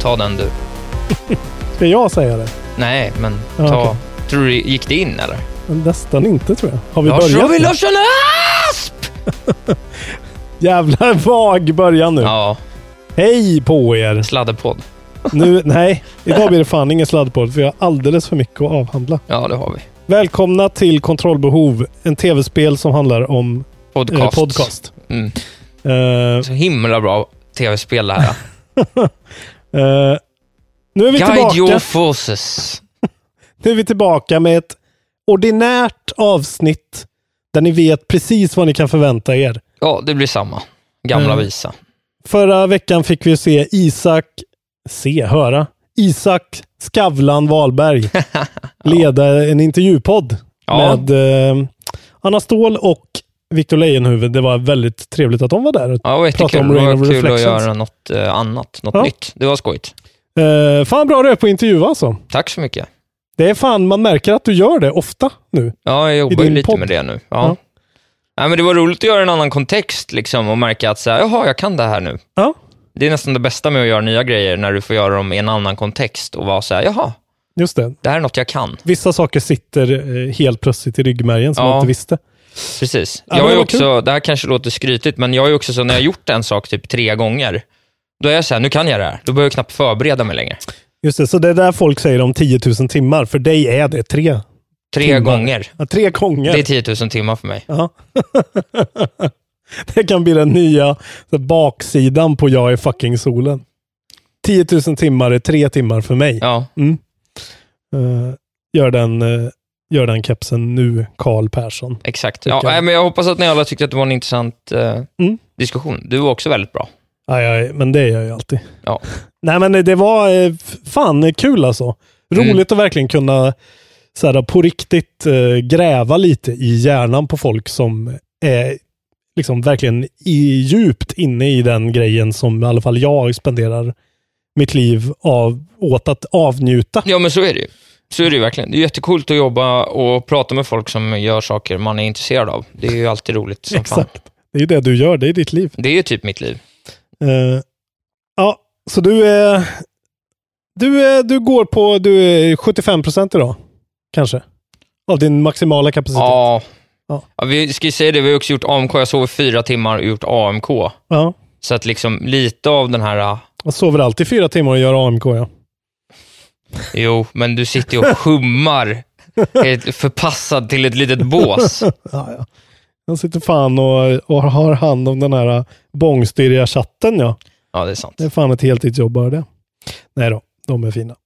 Ta den du. Ska jag säga det? Nej, men Ja, ta... okej. Tror du gick det in eller? Nästan inte tror jag. Har vi Lars börjat? Nu? Larsson Asp! Jävla vag början nu. Ja, Hej på er! sladderpodd. Nu, nej, idag blir det fan ingen sladdpodd för jag har alldeles för mycket att avhandla. Ja, det har vi. Välkomna till Kontrollbehov, en tv-spel som handlar om Podcast. eh, podcast. Mm. Eh, Så himla bra tv-spel det här. Eh, nu är vi Guide tillbaka. your forces. Nu är vi tillbaka med ett ordinärt avsnitt där ni vet precis vad ni kan förvänta er. Ja, det blir samma. Gamla Mm. visa. Förra veckan fick vi se Isak, se, höra, Isak Skavlan Wahlberg leda en intervjupodd Ja. med eh, Anna Ståhl och Victor Leijonhufvud. Det var väldigt trevligt att de var där. Ja, det var Prata jättekul. om Det Rain var of kul att Reflections. göra något eh, annat, något Ja. nytt. Det var skojigt. Eh, fan bra du är på intervju alltså. Tack så mycket. Det är fan, man märker att du gör det ofta nu. Ja, jag jobbar ju lite podd. med det nu. Ja. Ja. Nej, men det var roligt att göra en annan kontext liksom, och märka att så här, jaha, jag kan det här nu. Ja. Det är nästan det bästa med att göra nya grejer, när du får göra dem i en annan kontext och vara så här, jaha, Just det. det här är något jag kan. Vissa saker sitter eh, helt plötsligt i ryggmärgen som Ja. man inte visste. Precis. Ja, jag är också, det här kanske låter skrytigt, men jag är också så när jag har gjort en sak typ tre gånger, då är jag så här, nu kan jag det här. Då behöver jag knappt förbereda mig längre. Just det, så det är där folk säger om 10 000 timmar. För dig är det tre. Tre Timmar. gånger. Ja, tre gånger. Det är 10 000 timmar för mig. Ja. det kan bli den nya baksidan på Jag är fucking solen. 10 000 timmar är tre timmar för mig. Ja, Eh, gör, den, uh, gör den kepsen nu, Karl Persson. exakt. Ja, jag. men jag hoppas att ni alla tyckte att det var en intressant eh, Mm. diskussion. Du var också väldigt bra. Aj, aj, men det gör jag alltid. Ja. Nej, men det var eh, fan kul alltså. Mm. Roligt att verkligen kunna så här, på riktigt eh, gräva lite i hjärnan på folk som är liksom verkligen i, djupt inne i den grejen som i alla fall jag spenderar mitt liv av, åt att avnjuta. Ja, men så är det ju. Så är det ju verkligen. Det är jättekult att jobba och prata med folk som gör saker man är intresserad av. Det är ju alltid roligt som fan. Exakt. Det är ju det du gör, det är ditt liv. Det är ju typ mitt liv. Eh, ja, så du är, du är, du går på, du är 75 procent idag, kanske? Av din maximala kapacitet? Ja. Ja. ja. Vi ska ju säga det, vi har också gjort AMK. Jag sov i fyra timmar och gjort AMK. Ja. Så att liksom lite av den här, Jag sover alltid fyra timmar och gör AMK, ja. Jo, men du sitter ju och hummar förpassad till ett litet bås. ja, ja. Jag sitter fan och, och har hand om den här bångstyriga chatten, ja. Ja, det är sant. Det är fan ett heltidsjobb bara det. Nej då, de är fina.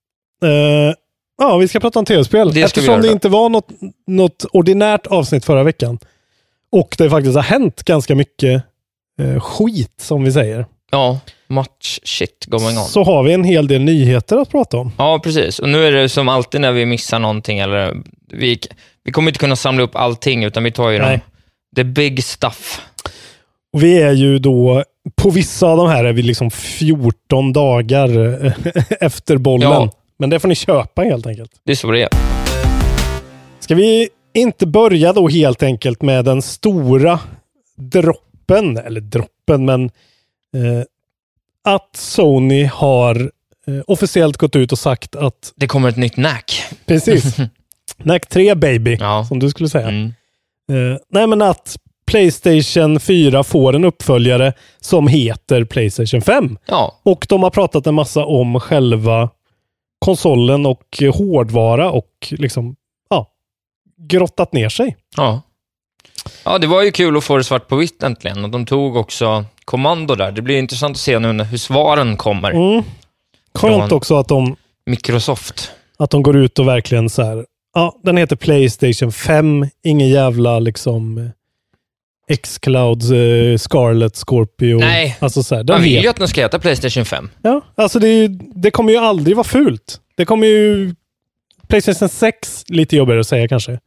Eh, ja, vi ska prata om tv-spel. Det Eftersom det då. inte var något, något ordinärt avsnitt förra veckan. Och det faktiskt har hänt ganska mycket eh, skit, som vi säger. Ja, much shit going on. Så har vi en hel del nyheter att prata om. Ja, precis. Och nu är det som alltid när vi missar någonting, eller vi, vi kommer inte kunna samla upp allting, utan vi tar ju Nej. de, the big stuff. Och vi är ju då, på vissa av de här är vi liksom 14 dagar efter bollen. Ja. Men det får ni köpa helt enkelt. Det är så det är. Ska vi inte börja då helt enkelt med den stora droppen, eller droppen, men eh, att Sony har eh, officiellt gått ut och sagt att Det kommer ett nytt NAC. Precis. NAC 3 baby, som du skulle säga. Eh, nej, men att Playstation 4 får en uppföljare som heter Playstation 5. Ja. Och de har pratat en massa om själva konsolen och hårdvara och liksom, ja, grottat ner sig. Ja. Ja, det var ju kul att få det svart på vitt äntligen. Och de tog också kommando där. Det blir intressant att se nu hur svaren kommer. Mm. Skönt också att de, Microsoft. att de går ut och verkligen så här, ja, den heter Playstation 5, ingen jävla liksom eh, X-Cloud, eh, Scarlet, Scorpio. Nej, alltså så här, Man vill ju att den ska heta Playstation 5. Ja, alltså det, ju- det kommer ju aldrig vara fult. Det kommer ju... Playstation 6, lite jobbigare att säga kanske.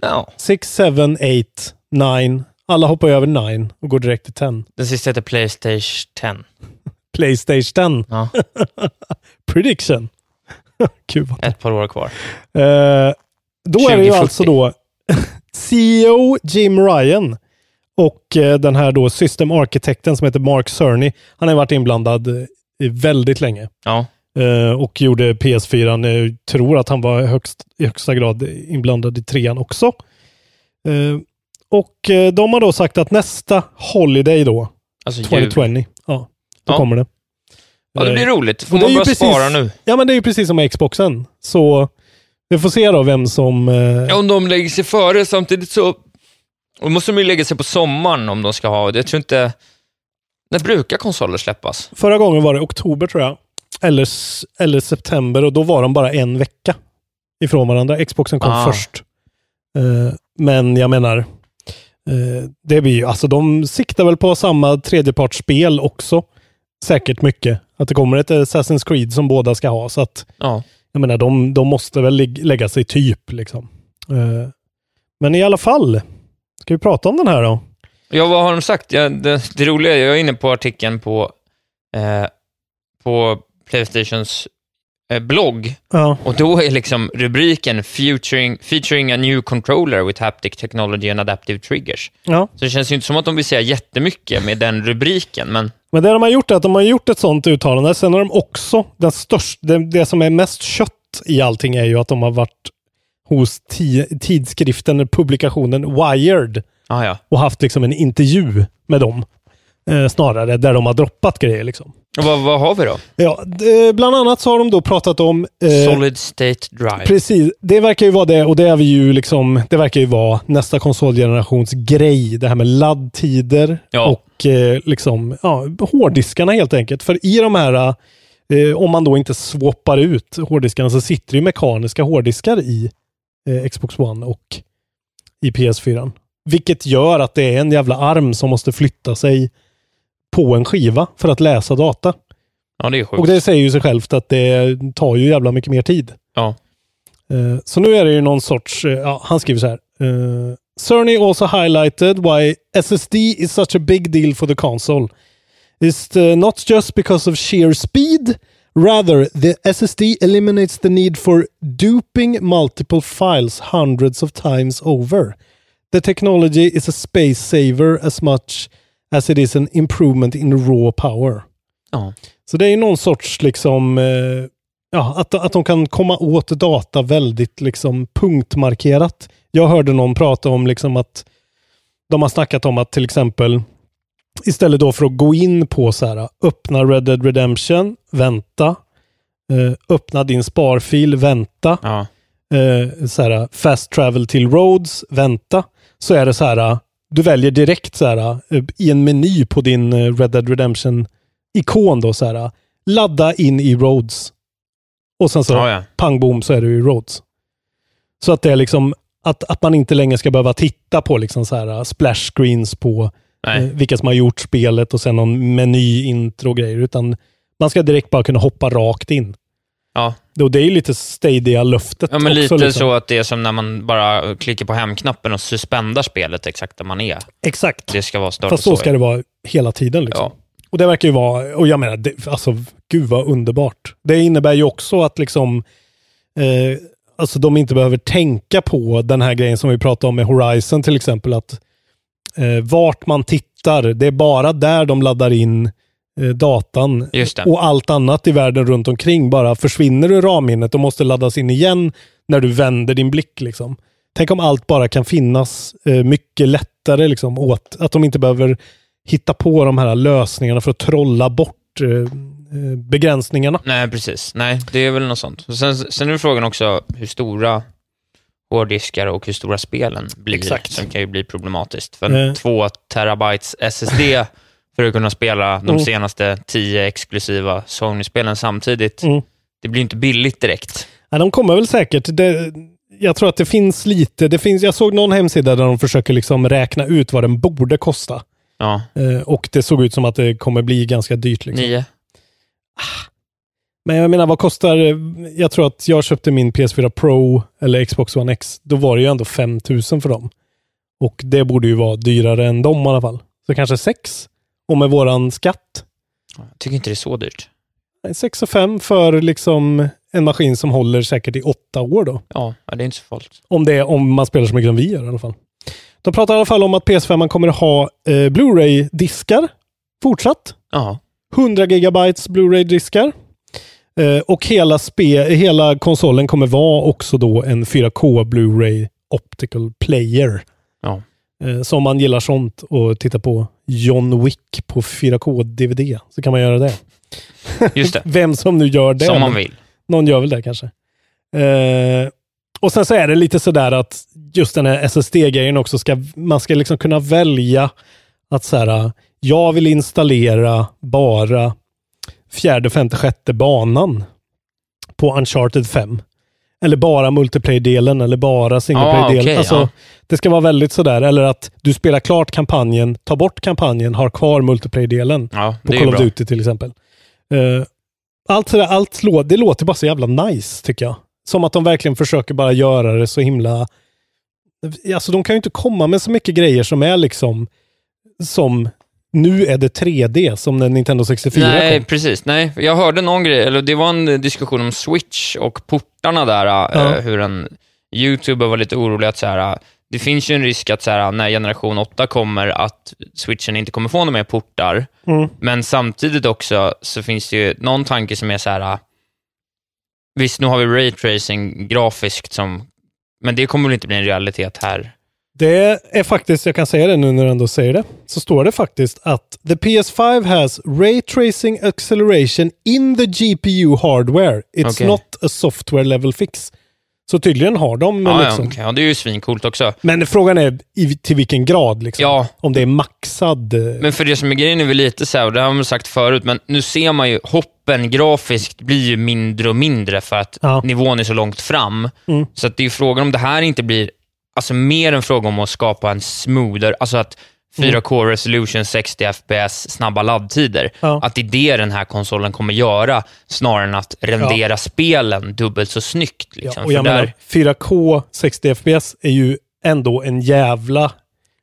Ja. 6, 7, 8, 9. Alla hoppar över 9 och går direkt till 10. Den sista heter Playstation 10. Playstation 10. Ja. Prediction. Kul. vad- Ett par år kvar. Eh, då är det ju 2040. alltså då CEO Jim Ryan och eh, den här då system arkitekten som heter Mark Cerny. Han har varit inblandad eh, väldigt länge. Ja. Eh, och gjorde PS4. Jag tror att han var högst, i högsta grad inblandad i trean också. Eh, och eh, de har då sagt att nästa Holiday då, Alltså jul. 2020, ja, då Ja. kommer det. Ja, det blir Eh, roligt. Får och man bara precis- spara nu. Ja, men det är ju precis som med Xboxen. Så vi får se då vem som... eh, Ja, om de lägger sig före samtidigt så... Då måste de ju lägga sig på sommaren om de ska ha... Jag tror inte... När brukar konsoler släppas? Förra gången var det oktober tror jag. Eller, eller september och då var de bara en vecka ifrån varandra. Xboxen kom Ah. först. Eh, men jag menar, eh, det blir ju, alltså de siktar väl på samma tredjepartsspel också. Säkert mycket. Att det kommer ett Assassin's Creed som båda ska ha. Så att, Ja. jag menar, de, de måste väl lägga sig typ. Liksom. Eh, men i alla fall, ska vi prata om den här då? Ja, vad har de sagt? Ja, det, det roliga, jag är inne på artikeln på, eh, på Playstations eh, blogg Ja. och då är liksom rubriken featuring, featuring a new controller with haptic technology and adaptive triggers. Ja. Så det känns ju inte som att de vill säga jättemycket med den rubriken, men Men det de har gjort är att de har gjort ett sånt uttalande. Sen har de också, den största, det, det som är mest kött i allting är ju att de har varit hos ti, tidskriften, publikationen Wired ah, ja. och haft liksom en intervju med dem. Eh, snarare, där de har droppat grejer. Liksom. Och vad, vad har vi då? Ja, det, bland annat så har de då pratat om... eh, Solid State Drive. Precis, det verkar ju vara det och det är vi ju liksom, det verkar ju vara nästa konsolgenerations grej. Det här med laddtider Ja. och eh, liksom, ja, hårddiskarna helt enkelt. För i de här, eh, om man då inte swappar ut hårddiskarna så sitter ju mekaniska hårddiskar i eh, Xbox One och i PS4. Vilket gör att det är en jävla arm som måste flytta sig på en skiva för att läsa data. Ja, det är sjukt. Och det säger ju sig självt att det tar ju jävla mycket mer tid. Ja. Eh, Så nu är det ju någon sorts, eh, ja, han skriver så här. Uh, Cerny also highlighted why SSD is such a big deal for the console. It's uh, not just because of sheer speed, rather the SSD eliminates the need for duping multiple files hundreds of times over. The technology is a space saver as much as it is an improvement in raw power. Ja. Så det är någon sorts liksom, eh, ja, att, att de kan komma åt data väldigt liksom punktmarkerat. Jag hörde någon prata om liksom att de har snackat om att till exempel istället då för att gå in på så här, öppna Red Dead Redemption, vänta, eh, öppna din sparfil, vänta, Ja. eh, så här, fast travel till roads, vänta, så är det så här, du väljer direkt så här, eh, i en meny på din eh, Red Dead Redemption ikon då så här, ladda in i roads. Och sen så Ja, ja. pang bom så är du i roads. Så att det är liksom att, att man inte längre ska behöva titta på liksom så här splash screens på eh, vilka som har gjort spelet och sen någon meny, intro och grejer, utan man ska direkt bara kunna hoppa rakt in. Ja. Och det är ju lite Stadia-löftet Ja, men också. lite liksom. så att det är som när man bara klickar på hemknappen och suspendar spelet exakt där man är. Exakt. Det ska vara stört Fast så ska det vara hela tiden. Liksom. Ja. Och det verkar ju vara, och jag menar, det, alltså gud vad underbart. Det innebär ju också att liksom, eh, alltså de inte behöver tänka på den här grejen som vi pratade om med Horizon till exempel. Att eh, vart man tittar, det är bara där de laddar in datan. Just det. Och allt annat i världen runt omkring bara försvinner ur ramminnet och måste laddas in igen när du vänder din blick. Liksom. Tänk om allt bara kan finnas eh, mycket lättare liksom, åt att de inte behöver hitta på de här lösningarna för att trolla bort eh, eh, begränsningarna. Nej, precis. Nej, det är väl något sånt. Sen, sen är frågan också hur stora hårddiskar och hur stora spelen blir, Exakt. som kan ju bli problematiskt. För Eh. två terabytes SSD för att kunna spela de Mm. senaste tio exklusiva Sony-spelen samtidigt, Mm. det blir inte billigt direkt. Ja, de kommer väl säkert. Det, jag tror att det finns lite. Det finns, jag såg någon hemsida där de försöker liksom räkna ut vad den borde kosta. Ja, Eh, och det såg ut som att det kommer bli ganska dyrt. Liksom. nio. Men jag menar, vad kostar... Jag tror att jag köpte min PS4 Pro eller Xbox One X. Då var det ju ändå 5000 för dem. Och det borde ju vara dyrare än dem i alla fall. Så kanske 6. Och med våran skatt. Jag tycker inte det är så dyrt. 6 och 5 för liksom en maskin som håller säkert i åtta år då. Ja, det är inte så farligt. Om, det, om man spelar så mycket som vi gör i alla fall. De pratar i alla fall om att PS5 kommer att ha eh, Blu-ray-diskar fortsatt. Ja, 100 gigabytes Blu-ray-diskar. Eh, och hela, spe, hela konsolen kommer vara också då en 4K Blu-ray Optical Player. ja. Eh, så om man gillar sånt och tittar på John Wick på 4K DVD så kan man göra det. just det. Vem som nu gör det. Som man vill. någon gör väl det kanske. Eh, och sen så är det lite sådär att just den här SSD-grejen också ska, man ska liksom kunna välja att så här, jag vill installera bara fjärde, femte, sjätte banan på Uncharted 5. Eller bara multiplayer-delen eller bara single Ah, okej, alltså, ja. Det ska vara väldigt sådär. Eller att du spelar klart kampanjen, tar bort kampanjen, har kvar multiplayer-delen Ja, på Call of. Duty till exempel. Eh, allt sådär, allt lå- det låter bara så jävla nice tycker jag. Som att de verkligen försöker bara göra det så himla... Alltså de kan ju inte komma med så mycket grejer som är liksom som nu är det 3D som när Nintendo 64 Nej, kom. precis. Nej, jag hörde någon grej, eller det var en diskussion om Switch och portarna där, Ja. eh, hur en YouTuber var lite orolig att så här, det finns ju en risk att så här, när generation 8 kommer att Switchen inte kommer få några mer portar, Mm. men samtidigt också så finns det ju någon tanke som är så här, visst nu har vi raytracing grafiskt som, men det kommer väl inte bli en realitet här? Det är faktiskt, jag kan säga det nu när du ändå säger det, så står det faktiskt att the PS5 has ray tracing acceleration in the GPU hardware. It's Okej. not a software level fix. Så tydligen har de Ja, liksom. ja, okej. ja, det är ju svincoolt också. Men frågan är i, till vilken grad liksom. Ja. Om det är maxad. eh, Men för det som är grejen är väl lite så här, och det har man sagt förut, men nu ser man ju hoppen grafiskt blir ju mindre och mindre för att Ja. nivån är så långt fram. Mm. Så att det är ju frågan om det här inte blir, alltså mer en fråga om att skapa en smoother, alltså att 4K resolution, 60 FPS, snabba laddtider. Mm. Ja. Att det är det den här konsolen kommer göra, snarare än att rendera spelen dubbelt så snyggt. Liksom. ja, och jag För menar, där, 4K 60 FPS är ju ändå en jävla...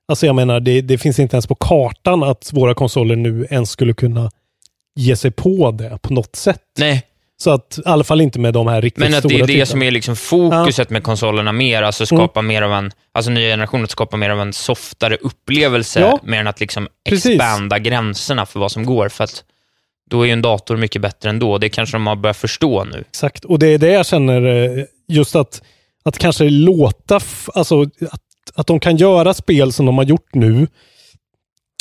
Alltså jag menar, det, det finns inte ens på kartan att våra konsoler nu ens skulle kunna ge sig på det på något sätt. nej, Så att i alla fall inte med de här riktigt Men att stora det är det titlarna. som är liksom fokuset med konsolerna mer, alltså skapa mer av en, alltså nya generationer att skapa mer av en softare upplevelse, Ja. mer än att liksom Precis. expanda gränserna för vad som går, för att då är ju en dator mycket bättre ändå. Det kanske de har börjat förstå nu. Exakt, och det är det jag känner, eh, just att, att kanske låta, alltså att, att de kan göra spel som de har gjort nu,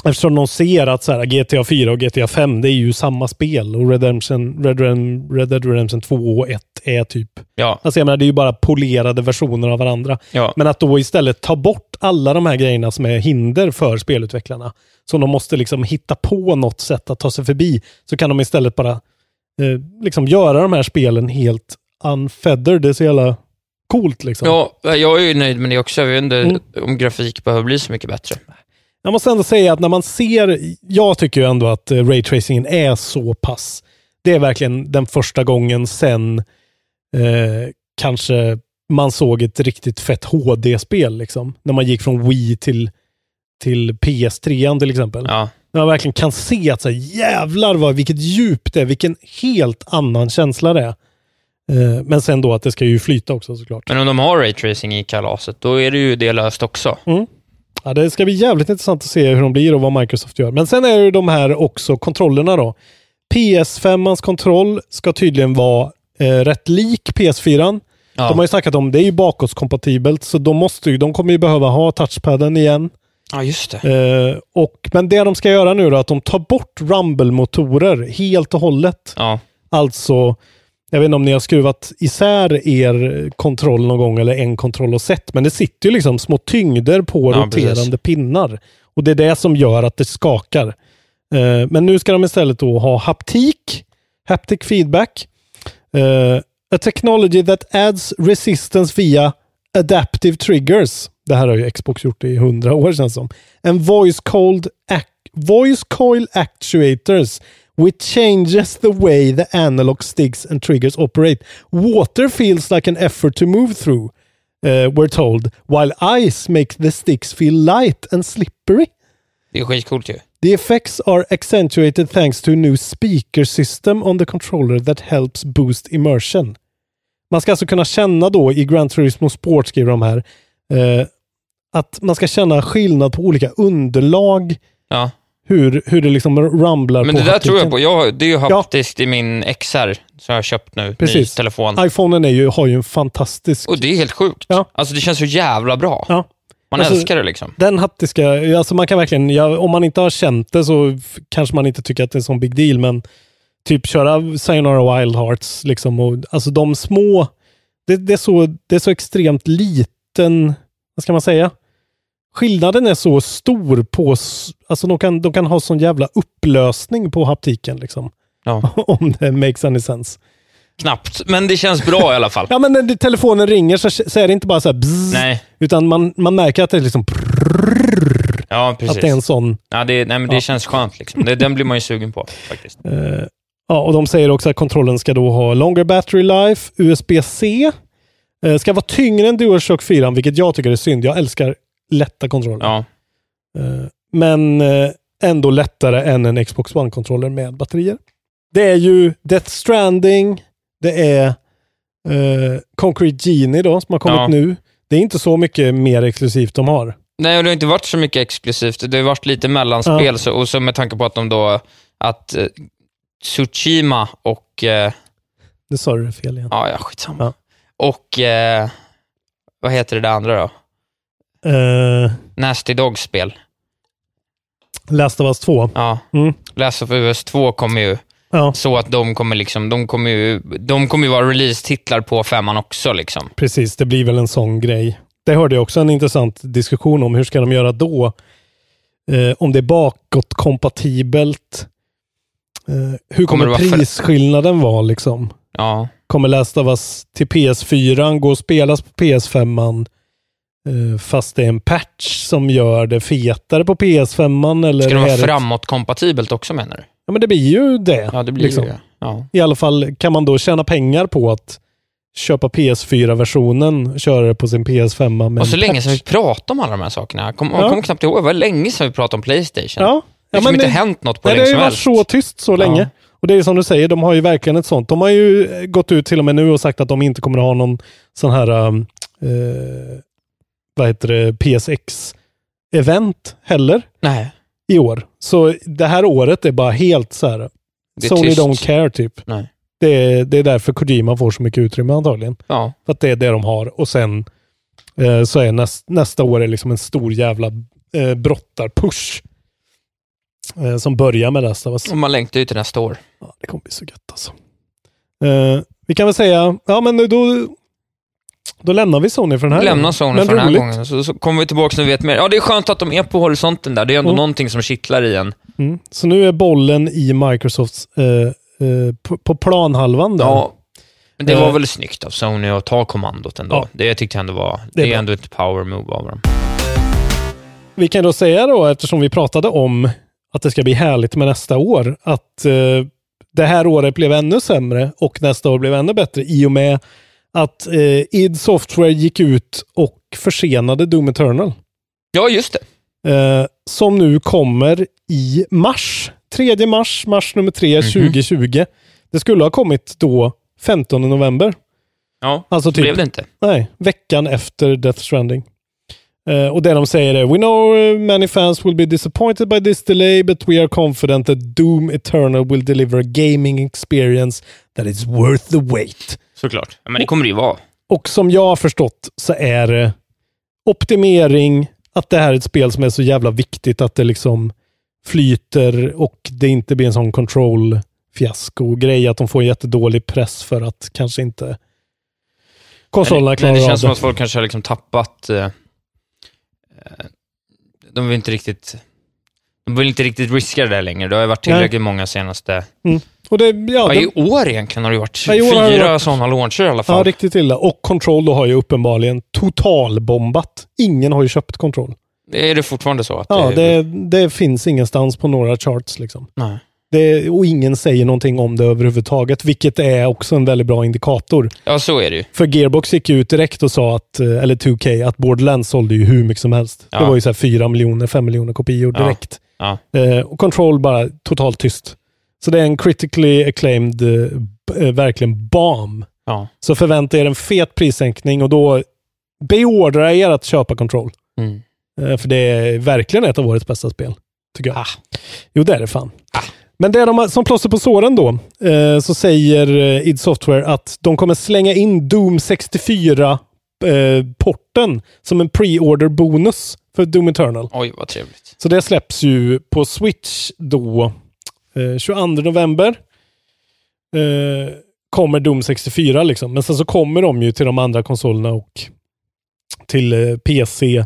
eftersom de ser att så här, GTA 4 och GTA 5, det är ju samma spel och Redemption, Red, Red, Red Dead Redemption 2 och 1 är typ, Ja, alltså jag menar det är ju bara polerade versioner av varandra. ja. Men att då istället ta bort alla de här grejerna som är hinder för spelutvecklarna, som de måste liksom hitta på något sätt att ta sig förbi, så kan de istället bara eh, liksom göra de här spelen helt unfeathered. Det är så jävla coolt liksom. ja, jag är ju nöjd med det också. Jag vet inte Mm. om grafik behöver bli så mycket bättre. Jag måste ändå säga att när man ser, jag tycker ju ändå att eh, raytracingen är så pass, det är verkligen den första gången sen eh, kanske man såg ett riktigt fett HD-spel liksom. När man gick från Wii till, till PS3 till exempel. Ja, När man verkligen kan se att så här, jävlar vad, vilket djup det är, vilken helt annan känsla det är. Eh, men sen då att det ska ju flyta också såklart. Men om de har raytracing i kalaset, då är det ju det löst också. Ja, det ska bli jävligt intressant att se hur de blir och vad Microsoft gör. Men sen är det de här också kontrollerna då. PS5ans kontroll ska tydligen vara eh, rätt lik PS4. Ja. De har ju snackat om det är ju bakåtskompatibelt så de, måste ju, de kommer ju behöva ha touchpaden igen. Ja, just det. Eh, och, men det de ska göra nu då, att de tar bort Rumble-motorer helt och hållet. Ja. Alltså, jag vet inte om ni har skruvat isär er kontroll någon gång eller en kontroll och sett, men det sitter ju liksom små tyngder på Ja, roterande precis. pinnar. Och det är det som gör att det skakar. Eh, men nu ska de istället då ha haptik, haptic feedback, eh, a technology that adds resistance via adaptive triggers. Det här har ju Xbox gjort i hundra år känns som. And voice cold voice coil actuators which changes the way the analog sticks and triggers operate. Water feels like an effort to move through, uh, we're told, while ice makes the sticks feel light and slippery. Det är skitcoolt ju. The effects are accentuated thanks to a new speaker system on the controller that helps boost immersion. Man ska alltså kunna känna då i Gran Turismo Sport, skriver de här, eh, att man ska känna skillnad på olika underlag, Ja. Hur, hur det liksom rumblar Men på det där tror jag på. Jag, det är ju haptiskt i min XR som jag har köpt nu. Precis. Ny telefon. iPhonen är ju, har ju en fantastisk... Och det är helt sjukt. Ja. Alltså det känns så jävla bra. Ja. Man Alltså, älskar det liksom. Den haptiska, alltså man kan verkligen, ja, om man inte har känt det så kanske man inte tycker att det är en sån big deal, men typ köra Sayonara Wild Hearts, liksom, och, alltså de små, det, det, är så, det är så extremt liten, vad ska man säga? Skillnaden är så stor på, alltså de kan, de kan ha sån jävla upplösning på haptiken liksom. Ja. Om det makes any sense. Knappt, men det känns bra i alla fall. Ja men när telefonen ringer så, så är det inte bara så här bzz, Nej. utan man, man märker att det är liksom Ja, precis. att det är en sån Ja, det, nej, men det Ja. känns skönt. Liksom. Det, den blir man ju sugen på faktiskt. Eh, ja, och de säger också att kontrollen ska då ha longer battery life, USB-C, eh, ska vara tyngre än DualShock 4, vilket jag tycker är synd. Jag älskar lätta kontroller. Ja. Eh, men eh, ändå lättare än en Xbox One-kontroller med batterier. Det är ju Death Stranding, det är eh, Concrete Genie då, som har kommit Ja. nu. Det är inte så mycket mer exklusivt de har. Nej, och det har inte varit så mycket exklusivt. Det har varit lite mellanspel, Ja. så, och så med tanke på att de då, att eh, Tsushima och, eh, Det sa du fel igen. ja, ja, skitsamma. Ja. Och, eh, vad heter det där andra då? Eh, Nasty Dogs-spel. Last of Us 2. Ja. Mm. Last of Us 2 kommer ju, Ja. så att de kommer liksom, de kommer ju, de kommer ju vara release-titlar på femman också liksom. Precis, det blir väl en sån grej. Det hörde jag också en intressant diskussion om. Hur ska de göra då? Eh, om det är bakåtkompatibelt. Eh, hur Kommer kommer, vara prisskillnaden vara liksom? Ja. Kommer Last of Us till PS4 gå och spelas på PS5 eh, fast det är en patch som gör det fetare på PS5 eller Ska det vara framåt-kompatibelt också menar du? Ja men det blir ju det. Ja, det blir liksom. ju det. Ja. I alla fall kan man då tjäna pengar på att köpa PS4-versionen, köra det på sin PS5 med Och så länge patch. sedan vi pratade om alla de här sakerna. Jag kommer Ja. kom knappt ihåg, det var länge sedan vi pratade om Playstation. Ja, Det har inte hänt något på Nej, länge det har ju varit så tyst så länge. Ja. Och det är som du säger, de har ju verkligen ett sånt. De har ju eh, gått ut till och med nu och sagt att de inte kommer att ha någon sån här, um, eh, vad heter det, PSX-event heller Nej, i år. Så det här året är bara helt så här, Sony tyst. don't care typ. Nej. Det är, det är därför Kojima får så mycket utrymme antagligen. Ja. För att det är det de har. Och sen eh, så är näst, nästa år är liksom en stor jävla eh, brottar-push. Eh, som börjar med Us. Och man längtar ju till nästa år. Ja, det kommer bli så gött alltså. Eh, vi kan väl säga, ja men då, då lämnar vi Sony för den här Lämna gången. Sony Men för den här roligt. gången, så, så kommer vi tillbaka när vi vet mer. Ja, det är skönt att de är på horisonten där. Det är ändå Mm. någonting som kittlar i en. Mm. Så nu är bollen i Microsofts, eh, eh, på, på planhalvan där. Ja. Men det Eh. var väl snyggt av Sony att ta kommandot ändå. Ja. Det tyckte jag ändå var, Det är det är ändå ett power move av dem. Vi kan då säga då, eftersom vi pratade om att det ska bli härligt med nästa år, att eh, det här året blev ännu sämre och nästa år blev ännu bättre i och med att eh, id Software gick ut och försenade Doom Eternal. Ja, just det. Eh, som nu kommer i mars. 3 mars, mars nummer 3, Mhm. 2020. Det skulle ha kommit då 15 november. Ja, Alltså så typ- blev det inte. Nej, veckan efter Death Stranding. Eh, och det de säger är We know eh, many fans will be disappointed by this delay but we are confident that Doom Eternal will deliver a gaming experience that is worth the wait. Såklart. Men det kommer det ju vara. Och som jag har förstått så är det optimering, att det här är ett spel som är så jävla viktigt att det liksom flyter och det inte blir en sån control-fiasko-grej, att de får jättedålig press för att kanske inte konsolerna klarar det av känns som det. att folk kanske har liksom tappat... Eh, eh, de vill inte riktigt... De vill inte riktigt riska det där längre. Det har ju varit tillräckligt många senaste... Och det, ja, Ja, I år egentligen har det varit Ja, fyra varit- sådana launcher i alla ja, fall. riktigt illa. Och Control då har ju uppenbarligen totalbombat. Ingen har ju köpt Control. är det fortfarande så? Att Ja, det, det, det finns ingenstans på några charts liksom. Nej. Det, och ingen säger någonting om det överhuvudtaget, vilket är också en väldigt bra indikator. Ja, så är det ju. För Gearbox gick ju ut direkt och sa att, eh, eller 2K, att Borderlands sålde ju hur mycket som helst. Ja. Det var ju så här 4 miljoner, 5 miljoner kopior Ja. direkt. Ja. Eh, och Control bara totalt tyst. Så det är en critically acclaimed, eh, eh, verkligen bomb. Ja. Så förvänta er en fet prissänkning och då beordrar jag er att köpa Control. Mm. Eh, för det är verkligen ett av årets bästa spel, tycker jag. Ah. Jo, det är det fan. Men det de som plåster på såren då, eh, så säger eh, id Software att de kommer slänga in Doom 64-porten som en pre-order bonus för Doom Eternal. Oj, vad trevligt. Så det släpps ju på Switch då eh, 22 november. Eh, kommer Doom 64 liksom. Men sen så kommer de ju till de andra konsolerna och till eh, PC eh,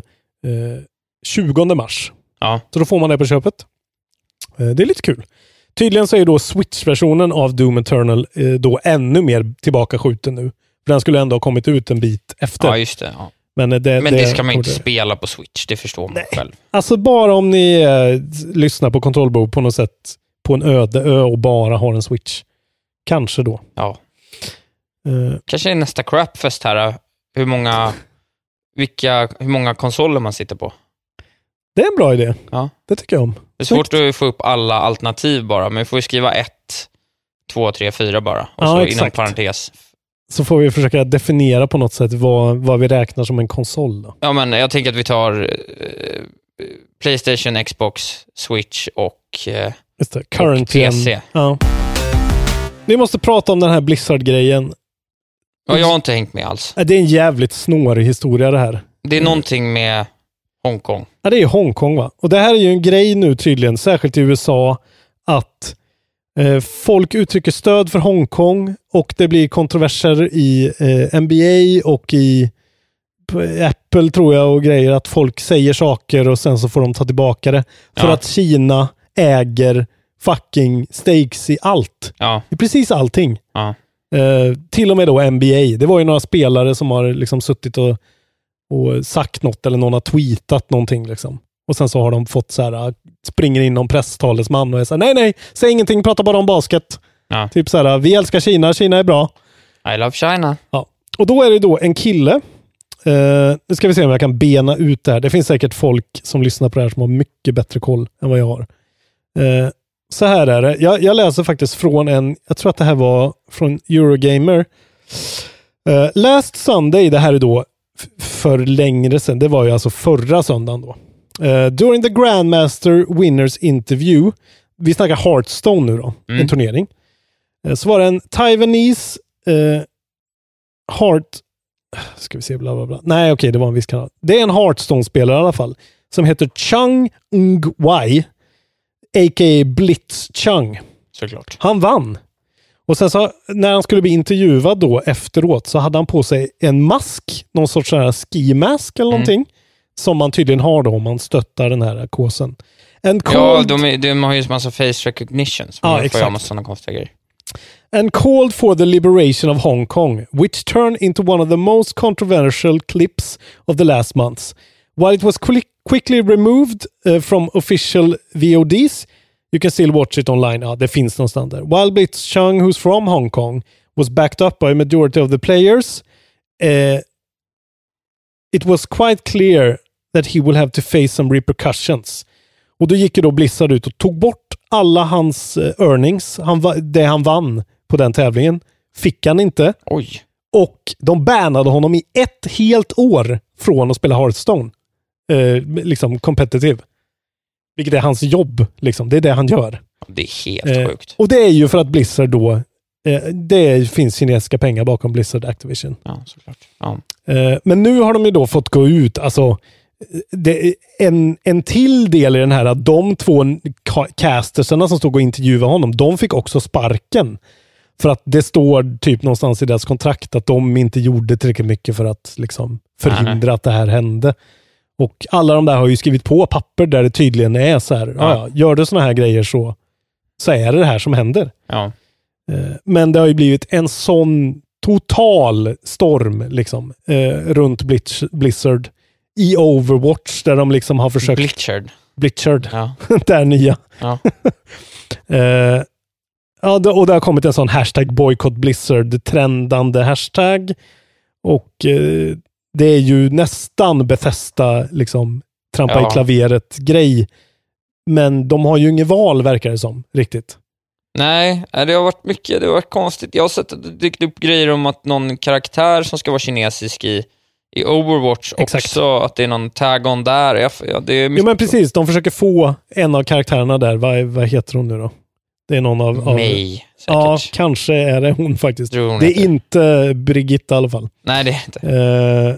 20 mars. Ja. Så då får man det på köpet. Eh, det är lite kul. Tydligen så är då Switch-versionen av Doom Eternal eh, då ännu mer tillbakaskjuten nu. För den skulle ändå ha kommit ut en bit efter. Ja, just det. Ja. Men, eh, det, Men det ska man inte borde- spela på Switch, det förstår man själv. Alltså bara om ni eh, lyssnar på kontrollbo på något sätt på en öde ö och bara har en switch. Kanske då. Ja. Eh, Kanske är nästa crapfest här, eh, hur många, vilka, hur många konsoler man sitter på. det är en bra idé. Ja. Det tycker jag om. Det är svårt att få upp alla alternativ bara, men vi får ju skriva ett, två, tre, fyra bara. Och Ja, så inom exakt. parentes. Så får vi försöka definiera på något sätt vad, vad vi räknar som en konsol. Då. Ja, men jag tänker att vi tar eh, Playstation, Xbox, Switch och... Eh, Just det. Current Och PC. Ja. Vi måste prata om den här Blizzard-grejen. ja, jag har inte hängt med alls. Det är en jävligt snårig historia det här. Det är någonting med Hongkong. Ja, det är Hongkong va? Och det här är ju en grej nu tydligen, särskilt i USA, att folk uttrycker stöd för Hongkong och det blir kontroverser i eh, NBA och i p- Apple tror jag och grejer, att folk säger saker och sen så får de ta tillbaka det. För Ja. att Kina äger fucking stakes i allt. Ja, I precis allting. ja. Eh, till och med då NBA. Det var ju några spelare som har liksom suttit och, och sagt något eller någon har tweetat någonting. Liksom. Och sen så har de fått så här, äh, springer in någon presstalesman och är så här, nej nej, säg ingenting, prata bara om basket. Ja. Typ så här, vi älskar Kina, Kina är bra. I love China. Ja. Och då är det då en kille, eh, nu ska vi se om jag kan bena ut det här. Det finns säkert folk som lyssnar på det här som har mycket bättre koll än vad jag har. Eh, så här är det. Jag, jag läser faktiskt från en, jag tror att det här var från Eurogamer. Eh, last Sunday, det här är då för längre sedan, det var ju alltså förra söndagen då. Eh, during the Grandmaster Winners Interview, vi snackar Hearthstone nu då, Mm. en turnering. Eh, så var det en Taiwanese eh, Heart... Ska vi se, bla bla bla. Nej, okej, det var en viss kanal. Det är en Hearthstone-spelare i alla fall. Som heter Chung Ng-Wai. A.k.a. Blitz Chung. Såklart. Han vann. Och sen så när han skulle bli intervjuad då efteråt så hade han på sig en mask. Någon sorts så här ski mask eller någonting. Som man tydligen har då om man stöttar den här kåsen. En Ja, cold, de, de har ju massa face recognition, så Ja, man får exakt. göra massa sådana konstiga grejer. and called for the liberation of Hong Kong, which turned into one of the most controversial clips of the last months. While it was quick, quickly removed uh, from official VODs, you can still watch it online. Ja, det finns någonstans där. While Blitz Chung, who's from Hong Kong, was backed up by a majority of the players, uh, it was quite clear that he will have to face some repercussions. Och då gick ju då Blizzard ut och tog bort alla hans eh, earnings, han, det han vann på den tävlingen, fick han inte. Oj. Och de bannade honom i ett helt år från att spela Hearthstone. Eh, liksom competitive. Vilket är hans jobb. Liksom. Det är det han gör. Det är helt Eh, sjukt. och det är ju för att Blizzard då, eh, det finns kinesiska pengar bakom Blizzard Activision. Ja, såklart. Ja. Eh, men nu har de ju då fått gå ut, alltså det en, en till del i den här att de två ca- castersarna som stod och intervjuade honom, de fick också sparken. För att det står typ någonstans i deras kontrakt att de inte gjorde tillräckligt mycket för att liksom förhindra att det här hände. Och alla de där har ju skrivit på papper där det tydligen är så här, ja. Gör du såna här grejer så, så är det det här som händer. Ja. Eh, Men det har ju blivit en sån total storm liksom, eh, runt Blitz, Blizzard i Overwatch där de liksom har försökt... Blizzard. Blizzard. Ja. det är nya. Ja. Eh, ja, och det har kommit en sån hashtag boycott Blizzard trendande hashtag. Och eh, det är ju nästan Bethesda liksom trampa Ja. i klaveret grej. Men de har ju inget val verkar det som, riktigt. Nej, eh, det har varit mycket, det har varit konstigt. Jag har sett att det dykt upp grejer om att någon karaktär som ska vara kinesisk i, i Overwatch Exakt. också, att det är någon tag-on där. Ja, det är mycket Jo men precis, de försöker få en av karaktärerna där, vad, vad heter hon nu då? Det är någon av... av May, säkert. Ja, kanske är det hon faktiskt. Hon det är heter. inte Brigitta i alla fall. Nej, det är inte. Eh,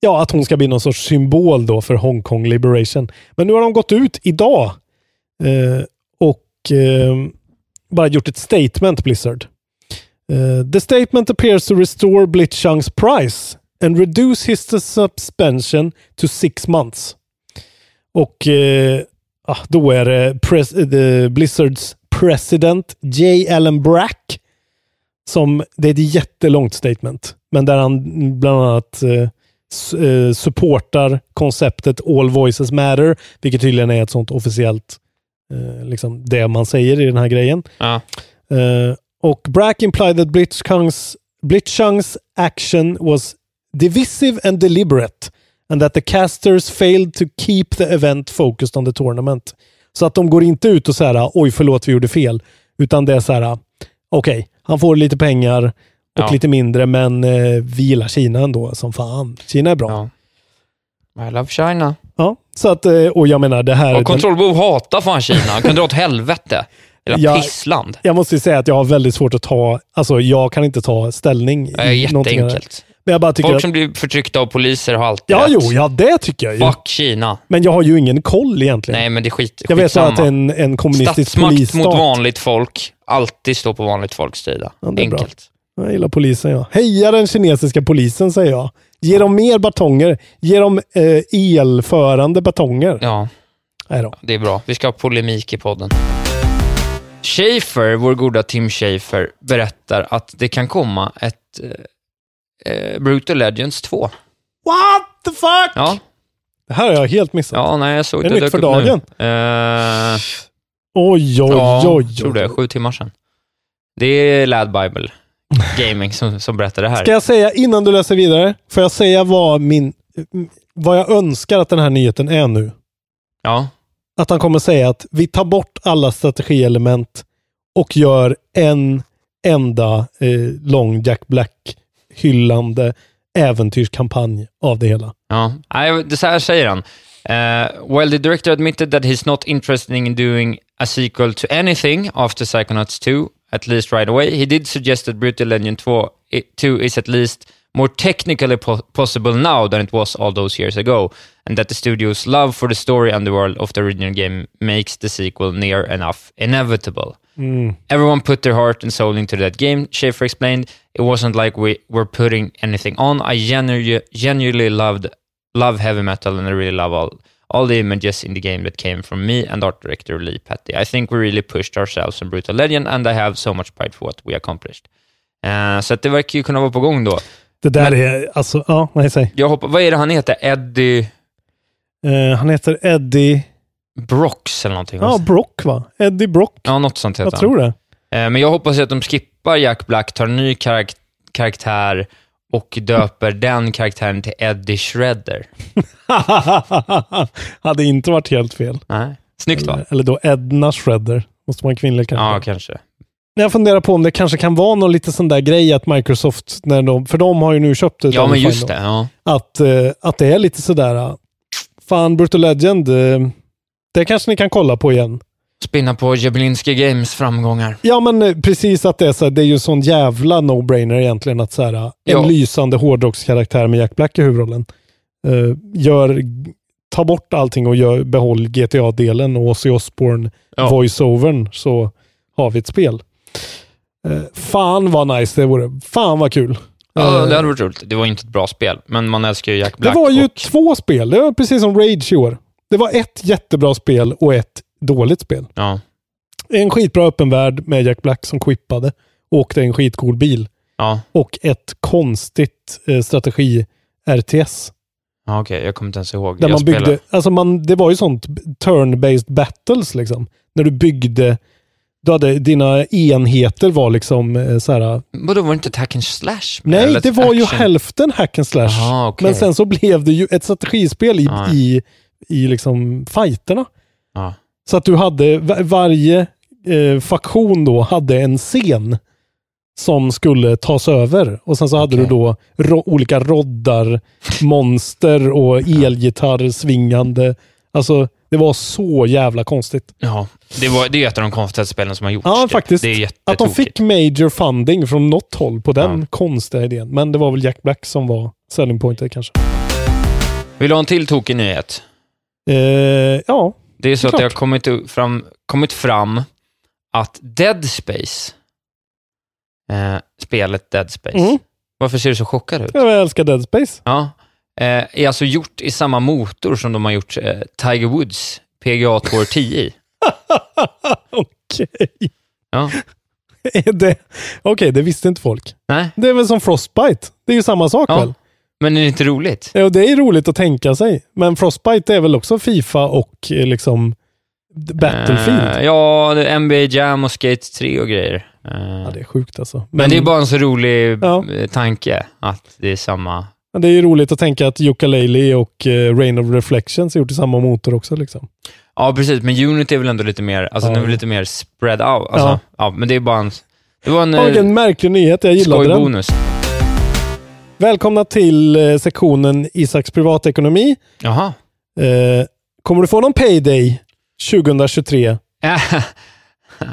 ja, att hon ska bli någon sorts symbol då för Hongkong Liberation. Men nu har de gått ut idag eh, och eh, bara gjort ett statement, Blizzard. The statement appears to restore Blitzchung's price and reduce his suspension to six months. Och eh, ah, då är det pres- the Blizzards president J. Allen Brack som, det är ett jättelångt statement, men där han bland annat eh, eh, supportar konceptet All Voices Matter, vilket tydligen är ett sånt officiellt, eh, liksom det man säger i den här grejen. Ja. Eh, och Brack implied that Blitzchung's, Blitzchung's action was divisive and deliberate and that the casters failed to keep the event focused on the tournament. Så att de går inte ut och säger oj förlåt vi gjorde fel, utan det är så här okej, han får lite pengar och Ja. lite mindre, men eh, vi gillar Kina ändå som fan. Kina är bra. I love China. Ja, så att, eh, och jag menar det här... Och Control Bo hatar fan Kina. Han kan dra åt helvete. Ja. pissland. Jag måste ju säga att jag har väldigt svårt att ta, alltså jag kan inte ta ställning. Det är jätteenkelt. Men jag bara tycker Folk att, som blir förtryckta av poliser har alltid Ja, rätt. jo, ja det tycker jag ju. Fuck Kina. Men jag har ju ingen koll egentligen. Nej, men det är skit, jag vet bara att en, en kommunistisk Statsmakt polisstat. mot vanligt folk. Alltid stå på vanligt folks sida. Ja, bra. Enkelt. Jag gillar polisen ja. Heja den kinesiska polisen säger jag. Ge dem mer batonger. Ge dem eh, elförande batonger. Ja, Nej då. det är bra. Vi ska ha polemik i podden. Schaefer, vår goda Tim Schaefer, berättar att det kan komma ett eh, Brutal Legends 2. What the fuck? Ja, Det här har jag helt missat. ja nej, jag såg Är det det nytt för dagen? Eh, Oj, oj, ja, oj, oj. tror det. Sju timmar sedan. Det är Lad Bible Gaming som, som berättar det här. Ska jag säga innan du läser vidare, får jag säga vad min vad jag önskar att den här nyheten är nu? Ja, Att han kommer säga att vi tar bort alla strategielement och gör en enda eh, lång Jack hyllande äventyrskampanj av det hela. Ja, det så här säger han. Uh, well, the director admitted that he's not interested in doing a sequel to anything after Psychonauts 2, at least right away, he did suggest that Brutal Legend 2, 2 is at least more technically po- possible now than it was all those years ago, and that the studio's love for the story and the world of the original game makes the sequel near enough inevitable. Everyone put their heart and soul into that game, Schaefer explained. It wasn't like we were putting anything on. I genu- genuinely loved love heavy metal and I really love all, all the images in the game that came from me and art director Lee Petty. I think we really pushed ourselves in Brutal Legend and I have so much pride for what we accomplished. Eh, så det verkar ju kunna vara på gång då. Det där Men- är, alltså, ja, nej, säg. Jag hoppas, vad är det han heter? Eddie Eh, han heter Eddie, Brocks eller någonting? ja, Brock va? Eddie Brock. ja något sånt heter Jag tror det. han. Eh, men jag hoppas ju att de skippar Jack Black, tar en ny karak- karaktär och döper den karaktären till Eddie Shredder. Hade inte varit helt fel. Nej. Snyggt va? Eller, eller då Edna Shredder. Måste vara en kvinlig karaktär. Ja, kanske. Jag funderar på om det kanske kan vara någon lite sån där grej att Microsoft, när de, för de har ju nu köpt ett Ja, men just Fine det. då, Ja. Att, eh, att det är lite sådär, fan Brutal Legend, eh, det kanske ni kan kolla på igen. Spinna på Jablinski Games framgångar. Ja, men eh, precis att det är så här, det är ju en sån jävla no-brainer egentligen att så här, en Ja. lysande hårdrockskaraktär med Jack Black i huvudrollen. eh, gör, ta bort allting och gör, behåll GTA-delen och Ozzy Osbourne Ja. voice-overn så har vi ett spel. Eh, fan vad nice det vore. Fan vad kul. Ja, Eh, det hade varit roligt. Det var inte ett bra spel, men man älskar ju Jack det Black. var ju och, två spel. Det var precis som Rage i år. Det var ett jättebra spel och ett dåligt spel. ja, En skitbra öppen värld med Jack Black som quippade. Åkte en skitcool bil. ja, och ett konstigt eh, strategi-RTS. ja okej. Jag kommer inte ens ihåg. Där jag man byggde, spelade- alltså man, det var ju sånt turn-based battles liksom. När du byggde, du hade, dina enheter var liksom eh, så här. Vadå, var det inte ett hack and slash? Nej, eller det var ju action? hälften hack and slash. Aha, okej. Men sen så blev det ju ett strategispel i, Ja. i, i liksom fighterna. Ja. Så att du hade, va- varje eh, faktion då hade en scen som skulle tas över. Och sen så hade Okej. du då ro, olika roddar, monster och elgitarr svingande. Alltså, det var så jävla konstigt. Ja, det, var, det är ett av de konstigaste spelen som har gjorts. Ja, typ. faktiskt. Det är Att de fick major funding från något håll på den Ja. konstiga idén. Men det var väl Jack Black som var selling pointet kanske. Vill du ha en till tokig nyhet? Eh, ja, Det är så att Klart. det har kommit fram, kommit fram att Dead Space, eh, spelet Dead Space, Mm. varför ser du så chockad ut? jag älskar Dead Space. Ja, eh, är alltså gjort i samma motor som de har gjort eh, Tiger Woods PGA Tour 10 i. Okej. Ja. Okej, det visste inte folk. nej, Det är väl som Frostbite. Det är ju samma sak Ja. väl? Men är det inte roligt? Ja, det är roligt att tänka sig. Men Frostbite är väl också Fifa och eh, liksom Battlefield. Eh, ja, det är NBA Jam och Skate 3 och grejer. Eh, Ja, det är sjukt alltså. men, det är bara en så rolig Ja. tanke att det är samma. Men det är ju roligt att tänka att Yooka-Laylee och Rain of Reflections är gjort i samma motor också. Liksom. Ja, precis, men Unity är väl ändå lite mer, alltså Ja. den är lite mer spread out. Alltså, Ja. ja. men det är bara en, det var en Ja, eh, märklig nyhet. Jag gillade den. skojbonus. Välkomna till eh, sektionen Isaks privatekonomi. Jaha. Eh, kommer du få någon payday 2023?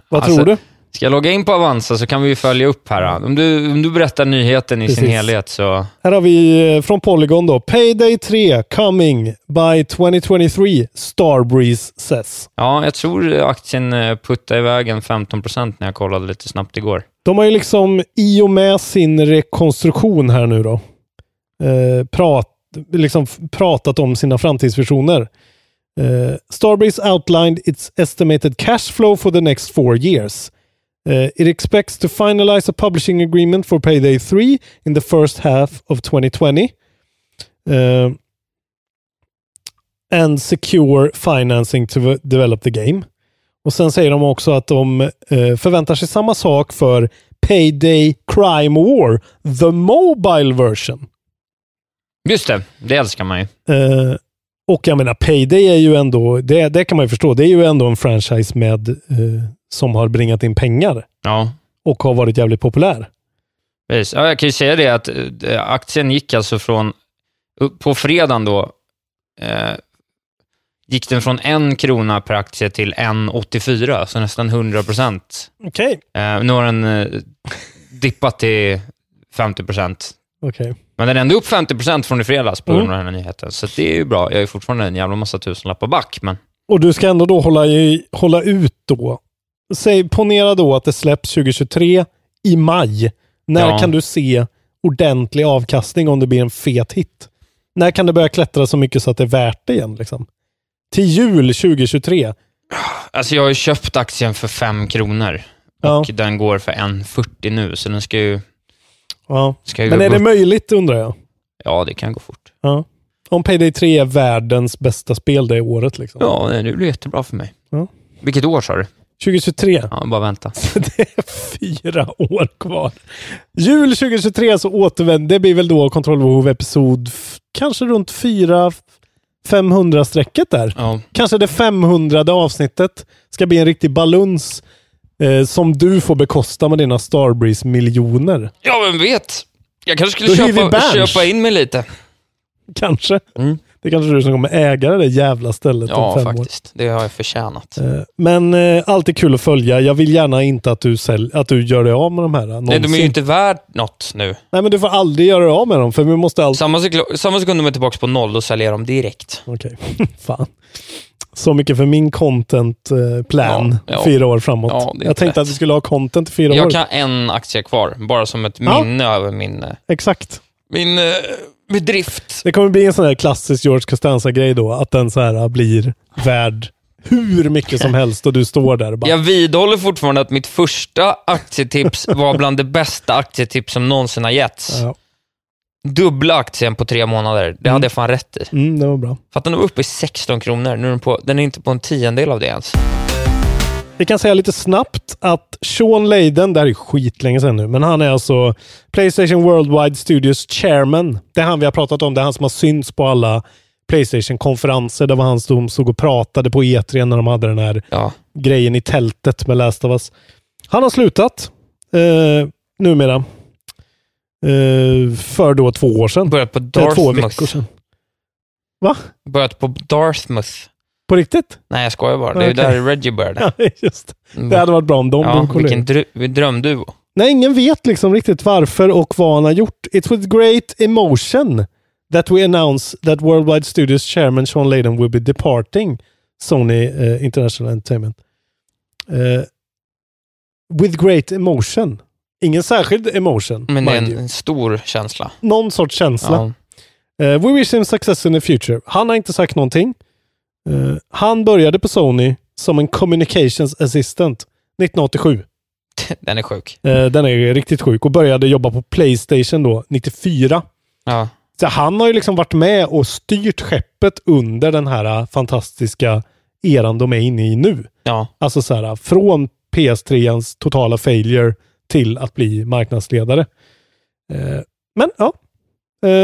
Vad Alltså, tror du? Ska jag logga in på Avanza så kan vi följa upp här. Om du, om du berättar nyheten i sin Precis. helhet så... Här har vi eh, från Polygon då. Payday 3 coming by 2023 Starbreeze says. Ja, jag tror aktien eh, puttade iväg en 15% när jag kollade lite snabbt igår. De har ju liksom i och med sin rekonstruktion här nu då eh, prat, liksom pratat om sina framtidsvisioner. Eh, Starbreeze outlined its estimated cash flow for the next four years. Uh, it expects to finalize a publishing agreement for Payday 3 in the first half of 2020. uh, eh, and secure financing to develop the game. Och sen säger de också att de eh, förväntar sig samma sak för Payday Crime War, the mobile version. Just det, det älskar man ju. Eh, och jag menar, Payday är ju ändå, det, det kan man ju förstå, det är ju ändå en franchise med, eh, som har bringat in pengar Ja, och har varit jävligt populär. precis. Ja, jag kan ju säga det att eh, aktien gick alltså från... På fredagen då eh, gick den från en krona per aktie till 1,84, så nästan 100 procent. Okej. Eh, nu har den eh, dippat till 50 procent. Okej. Men den är ändå upp 50 procent från i fredags på Mm. grund av den här nyheten. Så det är ju bra. Jag är fortfarande en jävla massa tusenlappar back, men Och du ska ändå då hålla, i, hålla ut då. Säg, ponera då att det släpps 2023 i maj. När Ja. kan du se ordentlig avkastning om det blir en fet hit? När kan det börja klättra så mycket så att det är värt det igen? Liksom? Till jul 2023. alltså jag har ju köpt aktien för 5 kronor. Ja. Och den går för 1,40 nu, så den ska ju... Ja. Ska ju Men är det möjligt undrar jag? Ja, det kan gå fort. Ja. Om Payday 3 är världens bästa spel det året. Liksom. Ja, det blir jättebra för mig. Ja. Vilket år sa du? 2023. Ja, bara vänta. det är fyra år kvar. Jul 2023 så återvänder, det blir väl då kontrollbehov episod kanske runt 4 500 strecket där. Ja, Kanske det 500 avsnittet ska bli en riktig baluns. Eh, som du får bekosta med dina Starbreeze-miljoner. Ja, vem vet? Jag kanske skulle köpa, köpa in mig lite. Kanske. Mm. Det är kanske du som kommer äga det där jävla stället om Ja, fem år. faktiskt. Det har jag förtjänat. Eh, Men eh, alltid kul att följa. Jag vill gärna inte att du, sälj, att du gör dig av med de här. Någonsin. Nej, de är ju inte värd något nu. Nej, men du får aldrig göra dig av med dem, för vi måste alltid... Samma, samma sekund de är tillbaka på noll, då säljer jag dem direkt. Okej, fan. Så mycket för min content eh, Ja, ja. fyra år framåt. Ja, jag tänkte rätt. att vi skulle ha content i fyra år. Jag kan ha en aktie kvar, bara som ett Ja. minne över min, eh, Exakt. min eh, bedrift. Det kommer bli en sån här klassisk George Costanza-grej då, att den så här blir värd hur mycket som helst och du står där och bara... Jag vidhåller fortfarande att mitt första aktietips var bland det bästa aktietips som någonsin har getts. Ja. Dubbla aktien på tre månader. Det hade jag fan rätt i. Mm, det var bra. För att den var uppe i 16 kronor. Nu är den, på, den är inte på en tiondel av det ens. Vi kan säga lite snabbt att Sean Layden, det här är skitlänge sedan nu, men han är alltså Playstation Worldwide Studios chairman. Det är han vi har pratat om. Det är han som har synts på alla Playstation-konferenser. Det var han som stod och pratade på E3 när de hade den här Ja. grejen i tältet med Last of Us. Han har slutat eh, numera. Eh, för då två år sedan. Börjat på Eller två veckor Dartmouth. sedan. Va? Börjat på Dartmouth. På riktigt? Nej, jag skojar bara. Det är Okej. där Reggie började. Ja, just det. Hade varit bra om de ja, blev vilken drö- drömduo. Nej, ingen vet liksom riktigt varför och vad han har gjort. It's with great emotion that we announce that Worldwide Studios chairman Sean Layden will be departing Sony eh, International Entertainment. Eh, with great emotion. Ingen särskild emotion, Men det är en, en stor känsla. Någon sorts känsla. Ja. Eh, we wish him success in the future. Han har inte sagt någonting. Eh, han började på Sony som en communications assistant 1987. Den är sjuk. Eh, den är riktigt sjuk och började jobba på Playstation då 94. Ja. Så han har ju liksom varit med och styrt skeppet under den här eh, fantastiska eran de är inne i nu. Ja. Alltså så här, från PS3ans totala failure till att bli marknadsledare. Eh, men ja,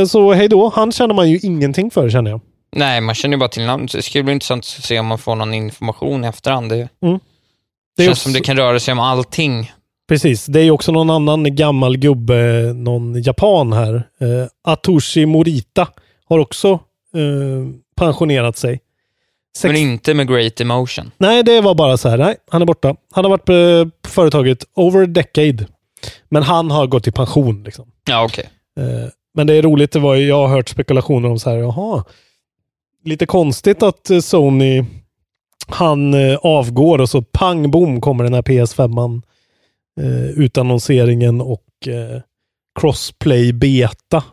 så hej då. Han känner man ju ingenting för känner jag. Nej, man känner ju bara till namnet. Det ska bli intressant att se om man får någon information i efterhand. Det, Mm. det känns också- som det kan röra sig om allting. Precis, det är ju också någon annan gammal gubbe, någon japan här. Eh, Atoshi Morita har också eh, pensionerat sig. Sex- Men inte med great emotion. Nej, det var bara så här. Nej, han är borta. Han har varit eh, på företaget over a decade. Men han har gått i pension. Liksom. Ja, okej. Eh, men det är roligt. Det var jag har hört spekulationer om så här, jaha. Lite konstigt att eh, Sony, han eh, avgår och så pang bom kommer den här PS5-an. Eh, utannonseringen och eh, crossplay beta.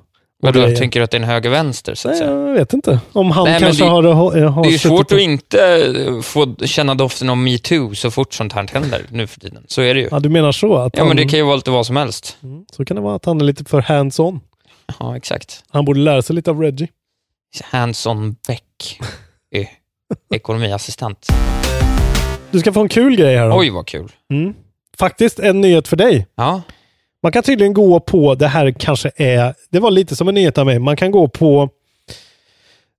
Vadå, grejer. tänker du att det är en höger-vänster, så att Nej, säga? jag vet inte. Om han Nej, men kanske det- har, har, Det är ju svårt att inte eh, få känna doften av metoo så fort sånt här händer nu för tiden. Så är det ju. Ja, du menar så? Att Ja, men han, det kan ju vara lite vad som helst. Mm, Så kan det vara att han är lite för hands-on. Ja, exakt. Han borde lära sig lite av Reggie. Hands-on Beck. Ekonomiassistent. Du ska få en kul grej här då. Oj, vad kul. Mm. Faktiskt en nyhet för dig. Ja, Man kan tydligen gå på, det här kanske är, det var lite som en nyhet av mig, man kan gå på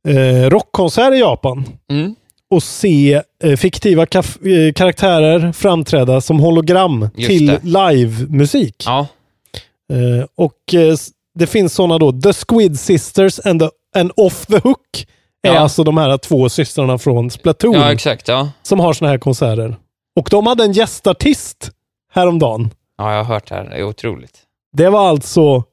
eh, rockkonsert i Japan mm. och se eh, fiktiva eh, karaktärer framträda som hologram Just till live-musik. ja. Eh, och eh, det finns sådana då, The Squid Sisters and, the, and Off the Hook är Ja. alltså de här två systrarna från Splatoon ja exakt. Ja. som har sådana här konserter. Och de hade en gästartist häromdagen. ja, jag har hört det här. Det är otroligt. Det var alltså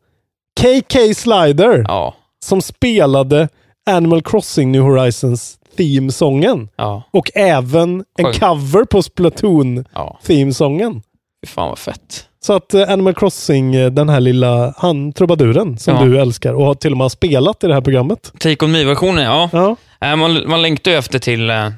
KK Slider Ja, som spelade Animal Crossing New Horizons theme-sången. ja, Och även en cover på Splatoon ja. theme-sången. Fy fan vad fett. Så att eh, Animal Crossing, eh, den här lilla han trubaduren som Ja. du älskar och har till och med spelat i det här programmet. Take On Me-versionen, ja. Ja, Äh, Man, man längtar ju efter till eh,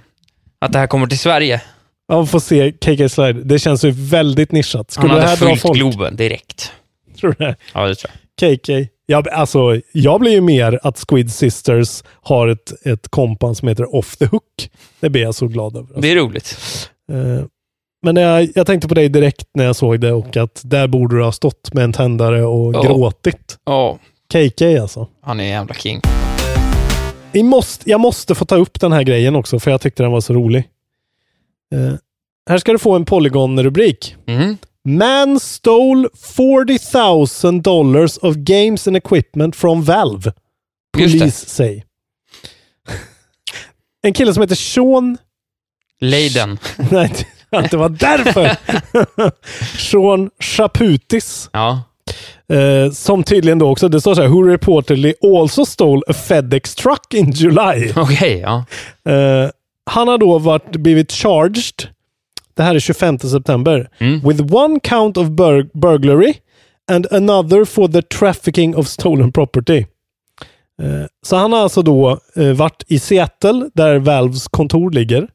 att det här kommer till Sverige. ja får se KK Slider. Det känns ju väldigt nischat. Skulle Han det hade här dra fullt folk? Globen direkt. Tror du det? Ja, det tror jag. KK. Ja, alltså, jag blir ju mer att Squid Sisters har ett, ett kompan som heter Off the Hook. Det blir jag så glad över. Det är roligt. Eh, Men jag, jag tänkte på dig direkt när jag såg det och att där borde du ha stått med en tändare och Ja. gråtit. Ja, KK alltså. han är en jävla king. Vi måste, jag måste få ta upp den här grejen också för jag tyckte den var så rolig. Eh, här ska du få en Polygon-rubrik. Mm. Man stole 40 000 dollars of games and equipment from Valve. Police say. En kille som heter Sean... Leiden. Nej, det- det var därför. Sean Chaputis. Ja. Eh, som tydligen då också, det står så här, who reportedly also stole a FedEx truck in July. Okej, ja. Eh, han har då varit, blivit charged, det här är 25 september, with one count of bur- burglary and another for the trafficking of stolen property. Eh, så han har alltså då eh, varit i Seattle, där Valves kontor ligger.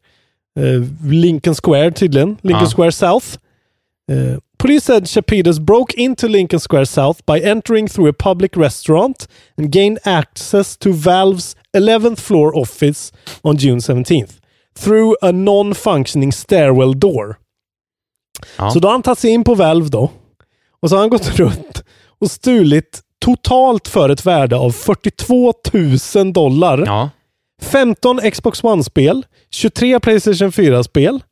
Eh, Lincoln Square tydligen, Lincoln Ja. Square South. Uh, police said Chapidas broke into Lincoln Square South by entering through a public restaurant and gained access to Valve's 11th floor office on June 17th through a non-functioning stairwell door. Ja. Så då har han tagit sig in på Valve då och så har han gått runt och stulit totalt för ett värde av 42 000 dollar. Ja. 15 Xbox One-spel, 23 Playstation 4-spel.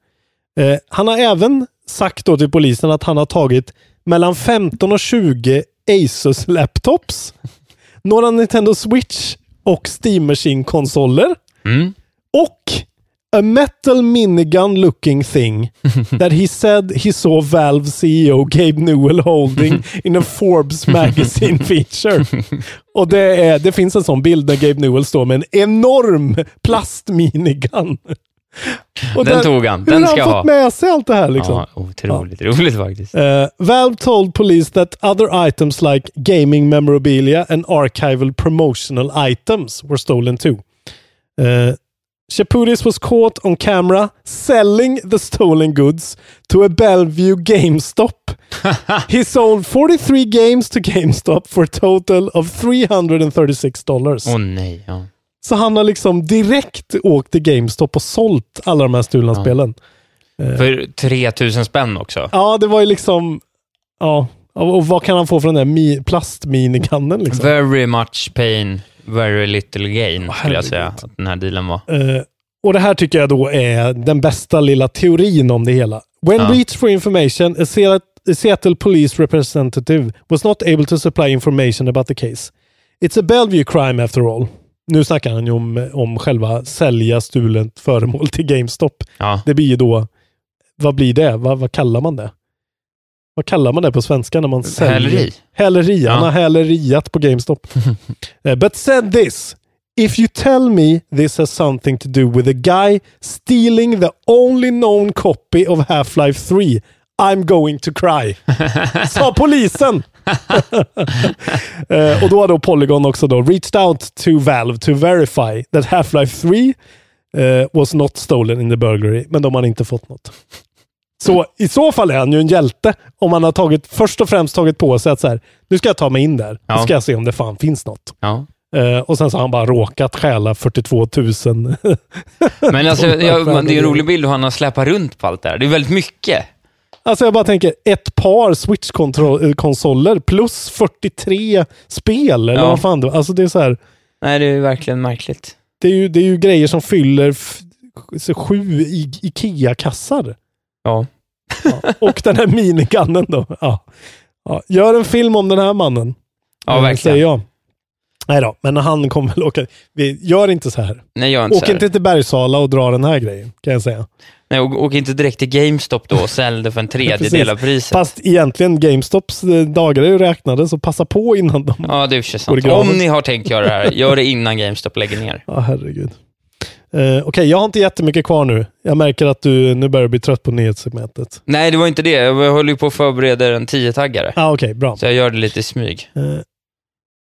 Eh, han har även sagt då till polisen att han har tagit mellan 15 och 20 Asus laptops, några Nintendo Switch och Steam Machine-konsoler Mm. och a metal minigun looking thing that he said he saw Valve CEO Gabe Newell holding in a Forbes magazine feature. Och det, är, det finns en sån bild där Gabe Newell står med en enorm plastminigun. Och Den tog han. Hur Den har ska han jag fått ha. med sig allt det här liksom? Ja, otroligt roligt faktiskt. Uh, Valve told police that other items like gaming memorabilia and archival promotional items were stolen too. Uh, Chaputis was caught on camera selling the stolen goods to a Bellevue GameStop. he sold 43 games to GameStop for a total of 336 dollars. Åh nej. Ja. Så han har liksom direkt åkt till GameStop och sålt alla de här stulna Ja. spelen. För 3000 spänn också. Ja, det var ju liksom... Ja, och vad kan han få för den där mi- plastminikannen liksom? Very much pain, very little gain, skulle jag säga att den här dealen var. Eh, och det här tycker jag då är den bästa lilla teorin om det hela. When Ja. reached for information, a Seattle, a Seattle police representative was not able to supply information about the case. It's a Bellevue crime after all. Nu snackar han ju om, om själva sälja stulet föremål till GameStop. Ja. Det blir ju då, vad blir det? Vad, vad kallar man det? Vad kallar man det på svenska när man säljer? Häleri. Häleri. Han har häleriat på GameStop. Eh, But said this. If you tell me this has something to do with a guy stealing the only known copy of Half-Life 3, I'm going to cry. Sa polisen. Eh, och då har då Polygon också då reached out to Valve to verify that Half-Life 3 eh, was not stolen in the burglary, men de har inte fått något. Så i så fall är han ju en hjälte om han har tagit, först och främst tagit på sig att så här, nu ska jag ta mig in där. Ja. Nu ska jag se om det fan finns något. Ja. Eh, och sen så har han bara råkat stjäla 42 000. Men alltså, jag, Dollar det är en rolig bild hur han har släpat runt på allt det här. Det är väldigt mycket. alltså jag bara tänker, ett par Switch-konsoler plus 43 spel. Eller Ja. vad fan det var. Alltså det är så här, Nej, det är verkligen märkligt. det är ju, det är ju grejer som fyller sju I- Ikea-kassar. Ja. Ja. Och den här minigunnen då. Ja. Ja. Gör en film om den här mannen. Ja, eh, verkligen. Säger jag. Nej då, men han kommer väl åka. Vi gör inte så här. Nej, gör inte Åk så här. inte till Bergsala och dra den här grejen, kan jag säga. Nej, och, åk inte direkt till GameStop då och sälj det för en tredjedel av priset. Fast egentligen, GameStops eh, dagar är ju räknade, så passa på innan de... Ja, det är sant. Om ni har tänkt göra det här, gör det innan GameStop lägger ner. Ja, herregud. Eh, Okej, jag har inte jättemycket kvar nu. Jag märker att du nu börjar bli trött på nyhetssegmentet. Nej, det var inte det. Jag håller ju på att förbereda en tiotaggare. Ah, Okej, bra. Så jag gör det lite i smyg. Eh,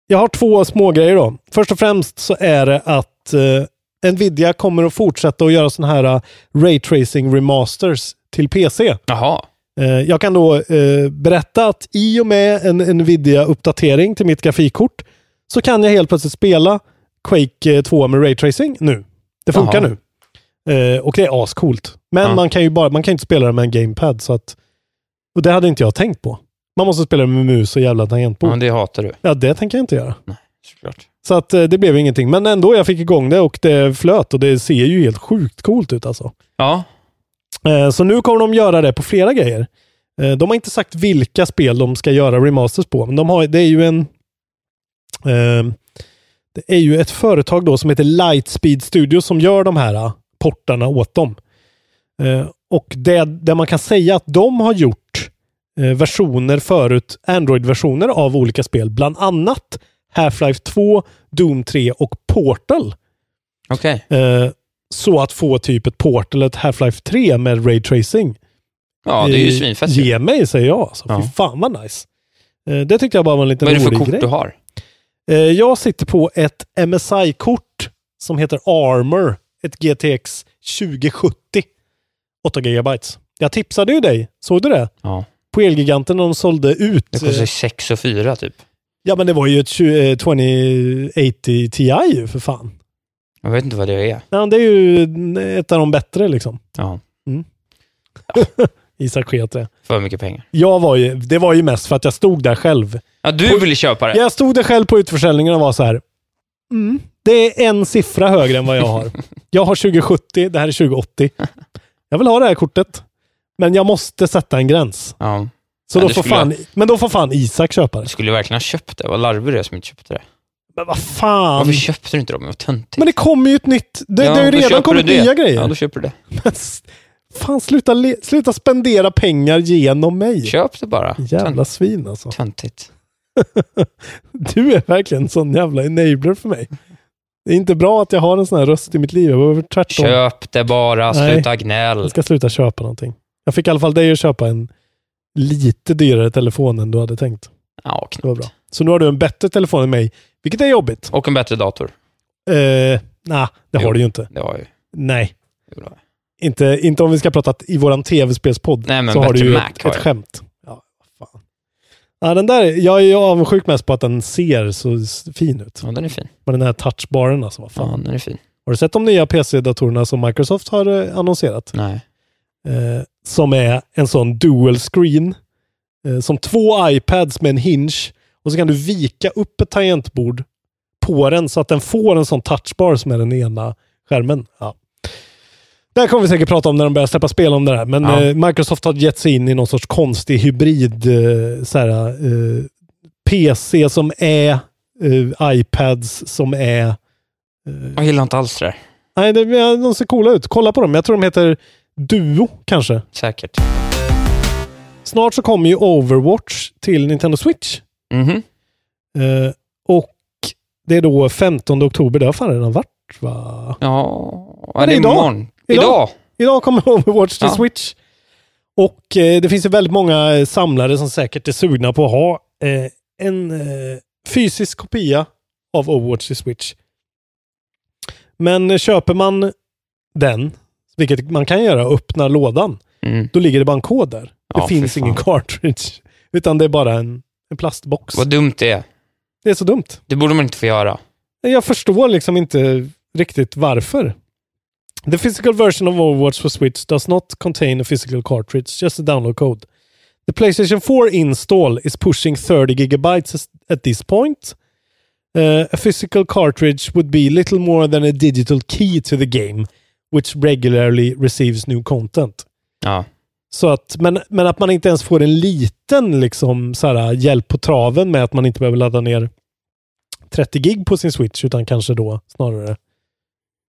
jag har två små grejer då. Först och främst så är det att eh, Nvidia kommer att fortsätta att göra sådana här uh, Ray Tracing Remasters till PC. Jaha. Jag kan då berätta att i och med en Nvidia-uppdatering till mitt grafikkort så kan jag helt plötsligt spela Quake eh, 2 med Ray Tracing nu. Det funkar Jaha. nu. Eh, och det är ascoolt. Men Ja. man kan ju bara, man kan inte spela det med en gamepad. Så att, och det hade inte jag tänkt på. Man måste spela det med mus och jävla tangentbord. Ja, det hatar du. Ja, det tänker jag inte göra. Såklart. Så att eh, det blev ingenting. Men ändå, jag fick igång det och det flöt och det ser ju helt sjukt coolt ut alltså. Ja, Eh, Så nu kommer de göra det på flera grejer. Eh, De har inte sagt vilka spel de ska göra remasters på, men de har, det är ju en... eh, Det är ju ett företag då som heter Lightspeed Studios som gör de här eh, portarna åt dem. Eh, Och det, det man kan säga att de har gjort eh, versioner förut, Android-versioner av olika spel, bland annat Half-Life 2, Doom 3 och Portal. Okej. Eh, så att få typ ett Portal, ett Half-Life 3 med Ray Tracing. Ja, det är ju svinfett. Ge mig, säger jag. Alltså. Ja. Fy fan vad nice. Det tyckte jag bara var en liten Vad är det för rolig kort grej. du har? Eh, jag sitter på ett MSI-kort som heter Armor. Ett GTX 2070. 8 GB. Jag tipsade ju dig. Såg du det? Ja. På Elgiganten när de sålde ut. Det kostar eh, 6 och 4 typ. Ja, men det var ju ett 20, eh, 2080 Ti ju för fan. Jag vet inte vad det är. Ja, det är ju ett av de bättre liksom. Ja, Isak sket det. För mycket pengar. Jag var ju, det var ju mest för att jag stod där själv. Ja, du ville köpa det? Jag stod där själv på utförsäljningen och var så här. Mm, det är en siffra högre än vad jag har. Jag har 2070, det här är 2080. Jag vill ha det här kortet. Men jag måste sätta en gräns. Ja. Så Ja, då får fan, men då får fan Isak köpa det. Du skulle verkligen ha köpt det. Vad larvig du är som inte köpte det. Men vad fan. Varför köpte du inte dem? Vad töntigt. Men det kommer ju ett nytt. Det, Ja, det har ju redan kommit nya grejer. Ja, då köper du det. Fan, sluta, sluta spendera pengar genom mig. Köp det bara. Jävla svin alltså. Töntigt. Du är verkligen en sån jävla enabler för mig. Det är inte bra att jag har en sån här röst i mitt liv. Jag behöver tvärtom. Köp det bara. Nej. Sluta gnäll. Jag ska sluta köpa någonting. Jag fick i alla fall dig att köpa en lite dyrare telefon än du hade tänkt. Ja, Det var bra. Så nu har du en bättre telefon än mig, vilket är jobbigt. Och en bättre dator. Eh, Nej, det Jo. har du ju inte. Det var ju... Nej. Jo, det. Inte, inte om vi ska prata i våran tv-spelspodd. Nej, men så har du ju Mac ett, ett skämt. Ja, fan. Ja, den där, jag är ju avundsjuk mest på att den ser så fin ut. Ja, den är fin. Med den här touchbaren alltså. Vad fan. Ja, den är fin. Har du sett de nya PC-datorerna som Microsoft har eh, annonserat? Nej. Eh, som är en sån dual screen. Eh, som två iPads med en hinge. Och så kan du vika upp ett tangentbord på den så att den får en sån touchbar som är den ena skärmen. Ja. Där kommer vi säkert prata om när de börjar släppa spel om det här. Men Ja. eh, Microsoft har gett sig in i någon sorts konstig hybrid eh, så här, eh, PC som är iPads som är Jag gillar inte alls det där. Nej, det, de ser coola ut. Kolla på dem. Jag tror de heter Duo, kanske. Säkert. Snart så kommer ju Overwatch till Nintendo Switch. Mhm. Eh, och det är då 15 oktober. Det har fan redan varit, va? Ja, ja det är idag. imorgon. Idag. Idag. Idag kommer Overwatch till Ja. Switch. Och eh, det finns ju väldigt många eh, samlare som säkert är sugna på att ha eh, en eh, fysisk kopia av Overwatch till Switch. Men eh, köper man den, vilket man kan göra, öppnar lådan, Mm. då ligger det bara en kod där. Det Ja, fy finns ingen cartridge. Utan det är bara en, en plastbox. Vad dumt det är. Det är så dumt. Det borde man inte få göra. Jag förstår liksom inte riktigt varför. The physical version of Overwatch for Switch does not contain a physical cartridge, just a download code. The PlayStation 4 install is pushing 30 gigabytes at this point. Uh, a physical cartridge would be little more than a digital key to the game, which regularly receives new content. Ja. Så att, men, men att man inte ens får en liten liksom, så här, hjälp på traven med att man inte behöver ladda ner 30 gig på sin Switch, utan kanske då snarare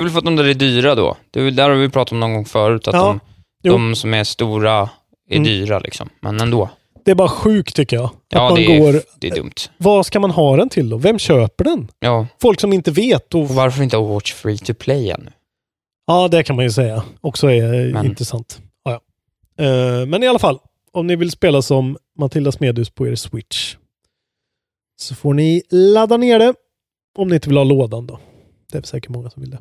Jag vill få att de där är dyra då. Det är väl där har vi pratat om någon gång förut, att Ja, de, jo. de som är stora är Mm. dyra liksom. Men ändå. Det är bara sjukt tycker jag. Att Ja, man det är, går, det är dumt. vad ska man ha den till då? Vem köper den? Ja. Folk som inte vet. Och, Och varför inte Overwatch free to play ännu? ja, det kan man ju säga. Också är Men- intressant. Ja, ja. Eh, men i alla fall, om ni vill spela som Matilda Smedhus på er Switch så får ni ladda ner det. Om ni inte vill ha lådan då. Det är säkert många som vill det.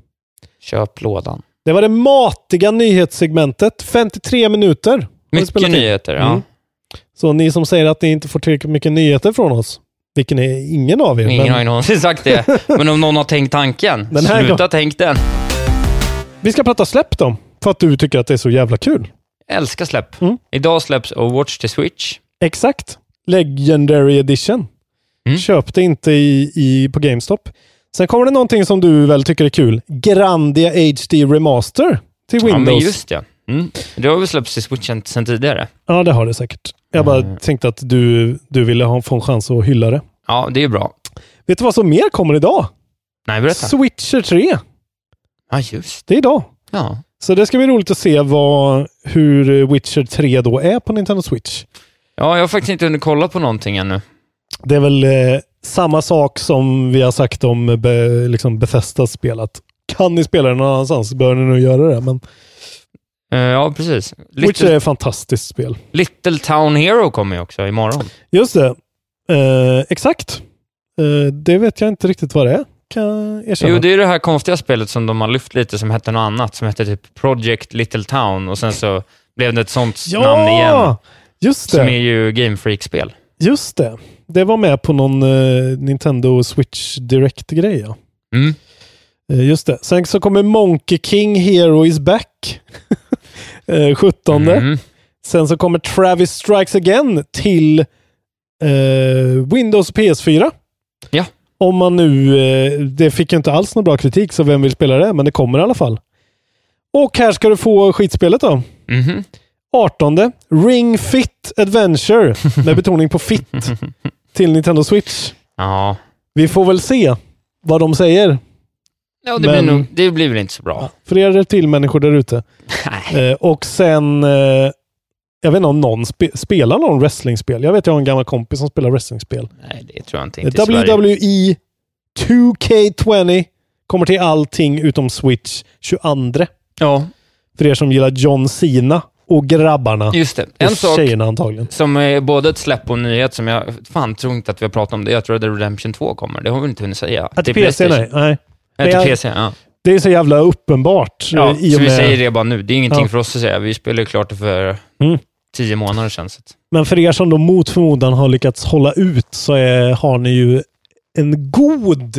Köp lådan. Det var det matiga nyhetssegmentet. 53 minuter. Mycket nyheter, ja. Mm. Så ni som säger att ni inte får tillräckligt mycket nyheter från oss, vilken är ingen av er. Ingen men har ju någonsin sagt det. Men om någon har tänkt tanken, Den här sluta gång- tänk den. Vi ska prata släpp då, för att du tycker att det är så jävla kul. Jag älskar släpp. Mm. Idag släpps Overwatch till Switch. Exakt. Legendary edition. Mm. Köp det inte i, i, på GameStop. Sen kommer det någonting som du väl tycker är kul. Grandia HD Remaster till Windows. Ja, men just det. Mm. Det har väl släppts till Switch sen sen tidigare. Ja, det har det säkert. Jag bara Mm. tänkte att du, du ville ha, få en chans att hylla det. Ja, det är bra. Vet du vad som mer kommer idag? Nej, berätta. Switcher 3. Ja, just Det är idag. Ja. Så det ska bli roligt att se vad, hur Witcher 3 då är på Nintendo Switch. Ja, jag har faktiskt inte hunnit kolla på någonting ännu. Det är väl eh, samma sak som vi har sagt om be, liksom Bethesdas spel. Att kan ni spela det någon annanstans bör ni nog göra det. Men Eh, ja, precis. Witcher är Little, ett fantastiskt spel. Little Town Hero kommer ju också imorgon. Just det. Eh, exakt. Eh, det vet jag inte riktigt vad det är. Kan erkänna. Jo, det är det här konstiga spelet som de har lyft lite, som hette något annat, som hette typ Project Little Town och sen så blev det ett sånt namn igen. ja! Just Som är det. ju Game Freak-spel. Just det. Det var med på någon eh, Nintendo Switch Direct-grej. Ja. Mm. Eh, Just det. Sen så kommer Monkey King Hero is back. eh, 17. Mm. Sen så kommer Travis Strikes Again till eh, Windows och PS4. Ja. Om man nu... Eh, det fick ju inte alls någon bra kritik, så vem vill spela det? Men det kommer i alla fall. Och här ska du få skitspelet då. Mhm. 18. Ring Fit Adventure med betoning på fit till Nintendo Switch. Ja, Vi får väl se vad de säger. ja det, Men- blir nog, det blir väl inte så bra. För er reptilmänniskor där ute. Nej. Eh, och sen, eh, jag vet inte om någon spe, spelar någon wrestlingspel. Jag vet jag har en gammal kompis som spelar wrestlingspel. Nej, det tror jag inte. Eh, inte Sverige. WWE 2K20 kommer till allting utom Switch 22. Ja, För er som gillar John Cena och grabbarna. just det. Och En sak tjejerna antagligen. som är både ett släpp och en nyhet som jag fan tror inte att vi har pratat om det. Jag tror att The Redemption 2 kommer. Det har vi inte hunnit säga. Att Till PC, nej. Nej. Nej, till PC, ja. Det är så jävla uppenbart. ja eh, i så och vi med, säger det bara nu. Det är ingenting Ja. för oss att säga. Vi spelade klart det för Mm. tio månader sedan. Så. Men för er som då mot förmodan har lyckats hålla ut så är, har ni ju en god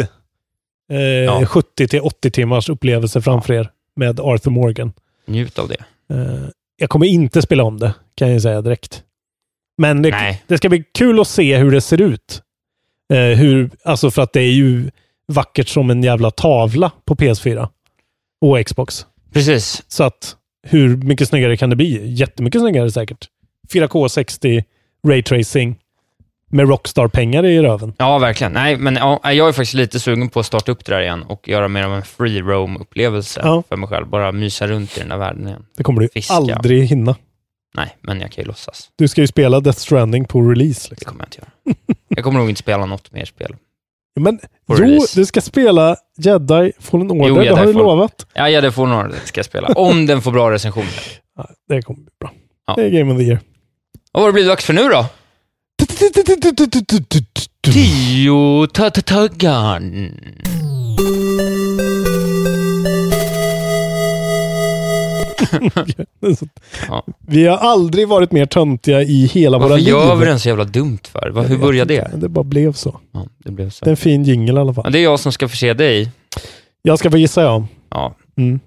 eh, Ja. 70 till 80 timmars upplevelse framför er med Arthur Morgan. Njut av det. Eh, jag kommer inte spela om det, kan jag säga direkt. Men det, Nej. det ska bli kul att se hur det ser ut. Eh, hur, alltså för att det är ju vackert som en jävla tavla på PS4 och Xbox. Precis. Så att hur mycket snyggare kan det bli? Jättemycket snyggare säkert. 4K 60 Raytracing med Rockstar-pengar i röven. Ja, verkligen. Nej, men ja, jag är faktiskt lite sugen på att starta upp det där igen och göra mer av en free roam-upplevelse Ja. för mig själv. Bara mysa runt i den där världen igen. Det kommer du Fiska. aldrig hinna. Nej, men jag kan ju låtsas. Du ska ju spela Death Stranding på release. Det Liksom. kommer jag inte göra. Jag kommer nog inte spela något mer spel. Men jo, release. du ska spela Jedi Fallen Order. Jo, det Jedi har du Fallen- lovat. Ja, det får några ska jag spela. Om den får bra recensioner. Ja, det kommer bli bra. Ja. Det är Game of the Year. Och vad det blir dags för nu då? Tio taggan. Ja. Vi har aldrig varit mer töntiga i hela våra Varför liv. gör vi den så jävla dumt för? Vad- Hur började det? Det bara blev så. Ja, det blev så. Det är en fin jingle i alla fall. Ja, det är jag som ska förse dig. Jag ska få gissa ja. Ja. Mm.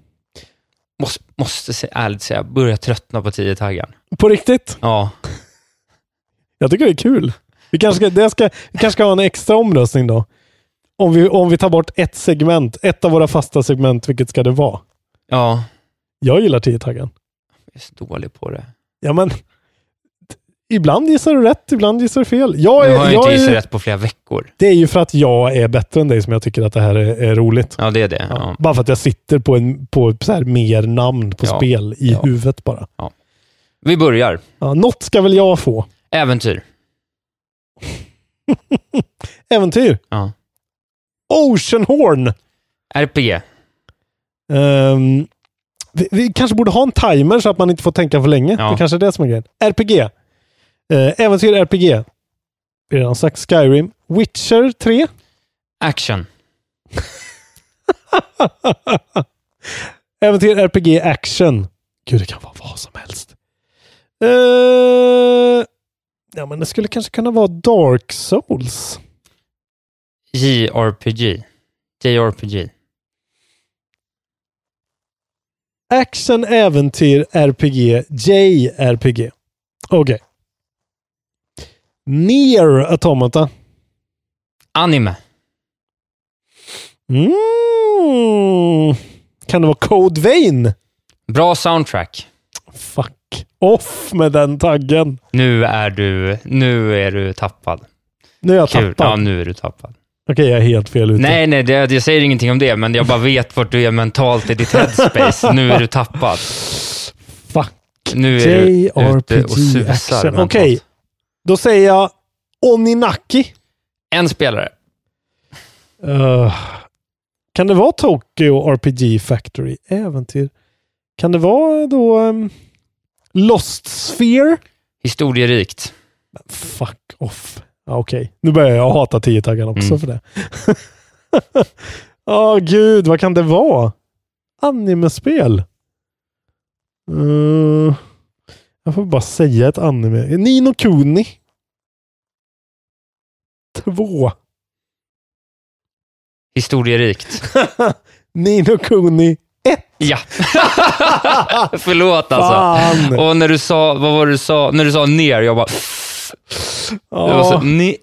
Måste, måste ärligt säga, börja tröttna på tio taggar. På riktigt? Ja. Jag tycker det är kul. Vi kanske ska, det ska, vi kanske ska ha en extra omröstning då. Om vi, om vi tar bort ett segment, ett av våra fasta segment, vilket ska det vara? Ja. Jag gillar 10-taggen. Jag är så dålig på det. Ja, men ibland gissar du rätt, ibland gissar du fel. Jag är, har jag jag inte gissat rätt på flera veckor. Det är ju för att jag är bättre än dig som jag tycker att det här är, är roligt. Ja, det är det. Ja. Ja. Bara för att jag sitter på, en, på så här mer namn på Ja. spel i huvudet bara. Vi börjar. Ja, något ska väl jag få? Äventyr. Äventyr? Ja. Oceanhorn! RPG. Ehm, vi, vi kanske borde ha en timer så att man inte får tänka för länge. Ja. Det kanske är det som är grejen. RPG. Uh, äventyr RPG. Vi har redan sagt Skyrim. Witcher 3. Action. Äventyr RPG Action. Gud, det kan vara vad som helst. Eh, ja, men det skulle kanske kunna vara Dark Souls. JRPG. JRPG. Action, äventyr, RPG, JRPG. Okej. Near Automata. Anime. Mm. Kan det vara Code Vein? Bra soundtrack. Fuck off med den taggen. Nu är du, nu är du tappad. Nu är jag Kul. tappad. Ja, nu är du tappad. Okej, jag är helt fel ute. Nej, nej, det, jag säger ingenting om det, men jag bara vet vart du är mentalt i ditt headspace. Nu är du tappad. Fuck. Nu är du ute och JRPG susar. Okej, då säger jag Oninaki. En spelare. Uh, kan det vara Tokyo RPG Factory? Äventyr. Kan det vara då um, Lost Sphere? Historierikt. Fuck off. Ja, Okej, nu börjar jag hata tiotaggarna också Mm. för det. Åh gud, vad kan det vara? Animespel? Uh, jag får bara säga ett anime. Nino Kuni. Två. Historierikt. Nino Kuni. Ja. Förlåt alltså. Fan. Och när du sa, vad var det du sa? När du sa ner, jag bara... Det var så, Ja. ne,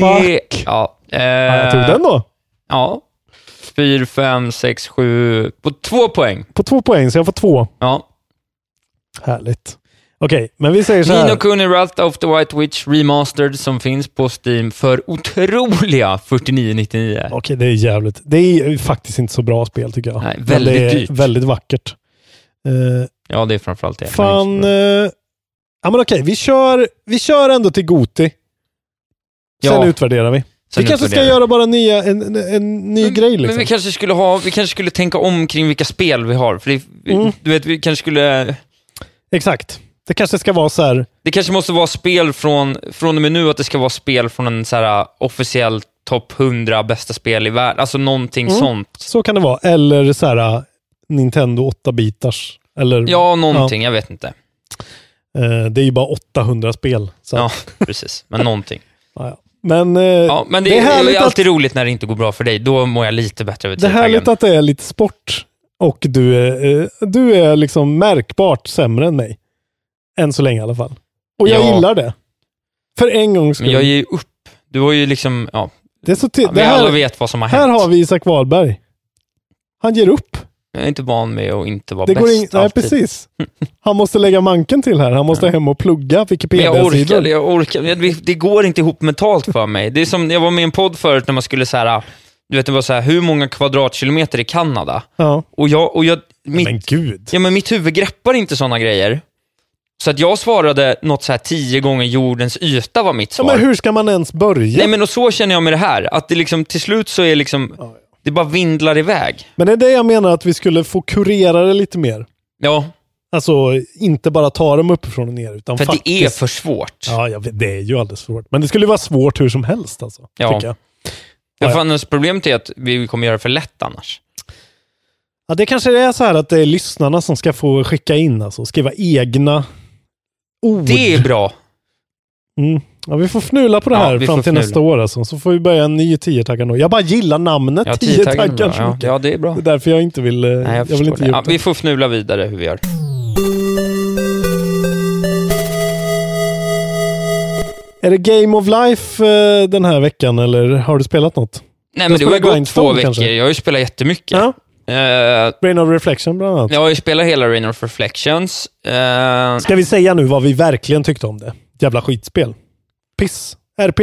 Fuck. ja, eh, Ja, jag tog den då. Ja. Fyra, fem, sex, sju. På två poäng. På två poäng, så jag får två. Ja. Härligt. Okej, men vi säger så här. Nino Kuni Wrath of the White Witch Remastered som finns på Steam för otroliga 49,99. Okej, det är jävligt. Det är faktiskt inte så bra spel tycker jag. Nej, Men väldigt det är dyrt. Väldigt vackert. Eh, Ja, det är framförallt det. fan... eh, ja men okej, vi, kör, vi kör ändå till Goti. Sen Ja. utvärderar vi. Sen vi kanske ska göra bara nya, en, en, en ny grej liksom. Men vi kanske skulle ha, vi kanske skulle tänka om kring vilka spel vi har. För det, Mm. du vet, vi kanske skulle... Exakt. Det kanske ska vara så här. Det kanske måste vara spel från, från och med nu, att det ska vara spel från en så här officiell topp 100 bästa spel i världen. Alltså någonting Mm. sånt. Så kan det vara. Eller så här uh, Nintendo 8-bitars. Eller, Ja, någonting. Jag vet inte. Ja. Eh, det är ju bara 800 spel. Så. Ja, precis. Men någonting. Ja, ja. Men, eh, Ja, men det, det är det är alltid att- roligt när det inte går bra för dig. Då mår jag lite bättre över Det är härligt att det är lite sport och du är, eh, du är liksom märkbart sämre än mig. Än så länge i alla fall. Och jag Ja. gillar det. För en gångs skull. Men jag ger ju upp. Du har ju liksom, ja. det är så ti- ja det vi alla här, vet vad som har hänt. här har vi Isak Wahlberg. Han ger upp. Jag är inte van med att inte vara Det bäst går in, nej, alltid. precis. Han måste lägga manken till här. Han måste hem och plugga Men jag Wikipedia-sidor. orkar, jag orkar. Det- Det går inte ihop mentalt för mig. Det är som, jag var med i en podd förut när man skulle så här, du vet det var så här, hur många kvadratkilometer i Kanada? Ja. Och jag, och jag mitt, Men gud. ja, men mitt huvud greppar inte sådana grejer. Så att jag svarade något så här tio gånger jordens yta var mitt Ja, svar. men hur ska man ens börja? Nej men och så känner jag med det här, att det liksom till slut så är liksom, det bara vindlar iväg. Men det är det jag menar att vi skulle få kurera det lite mer. Ja, Alltså inte bara ta dem uppifrån och ner. Utan för faktiskt... det är för svårt. Ja, jag vet, det är ju alldeles för svårt. Men det skulle vara svårt hur som helst alltså. Ja. Jag. Ja, Ja, ja. problemet är att vi kommer göra det för lätt annars. Ja, det kanske är så här att det är lyssnarna som ska få skicka in, alltså skriva egna ord. Det är bra. Mm. Ja, vi får fnula på det Ja, här fram till fnula. nästa år alltså. Så får vi börja en ny tiotaggar nu. Jag bara gillar namnet Ja, tiotaggar. Ja, ja, det är bra. Det är därför jag inte vill, eh, Nej, jag, jag vill förstår inte det. Ja, vi får fnula vidare hur vi gör. Är det Game of Life eh, den här veckan eller har du spelat något? Nej, Du men det har gått två veckor. kanske? Jag har ju spelat jättemycket. Ja. Eh, Brain of Reflection bland annat. jag har ju spelat hela Rain of Reflections. Eh, Ska vi säga nu vad vi verkligen tyckte om det? Jävla skitspel. Piss. RP.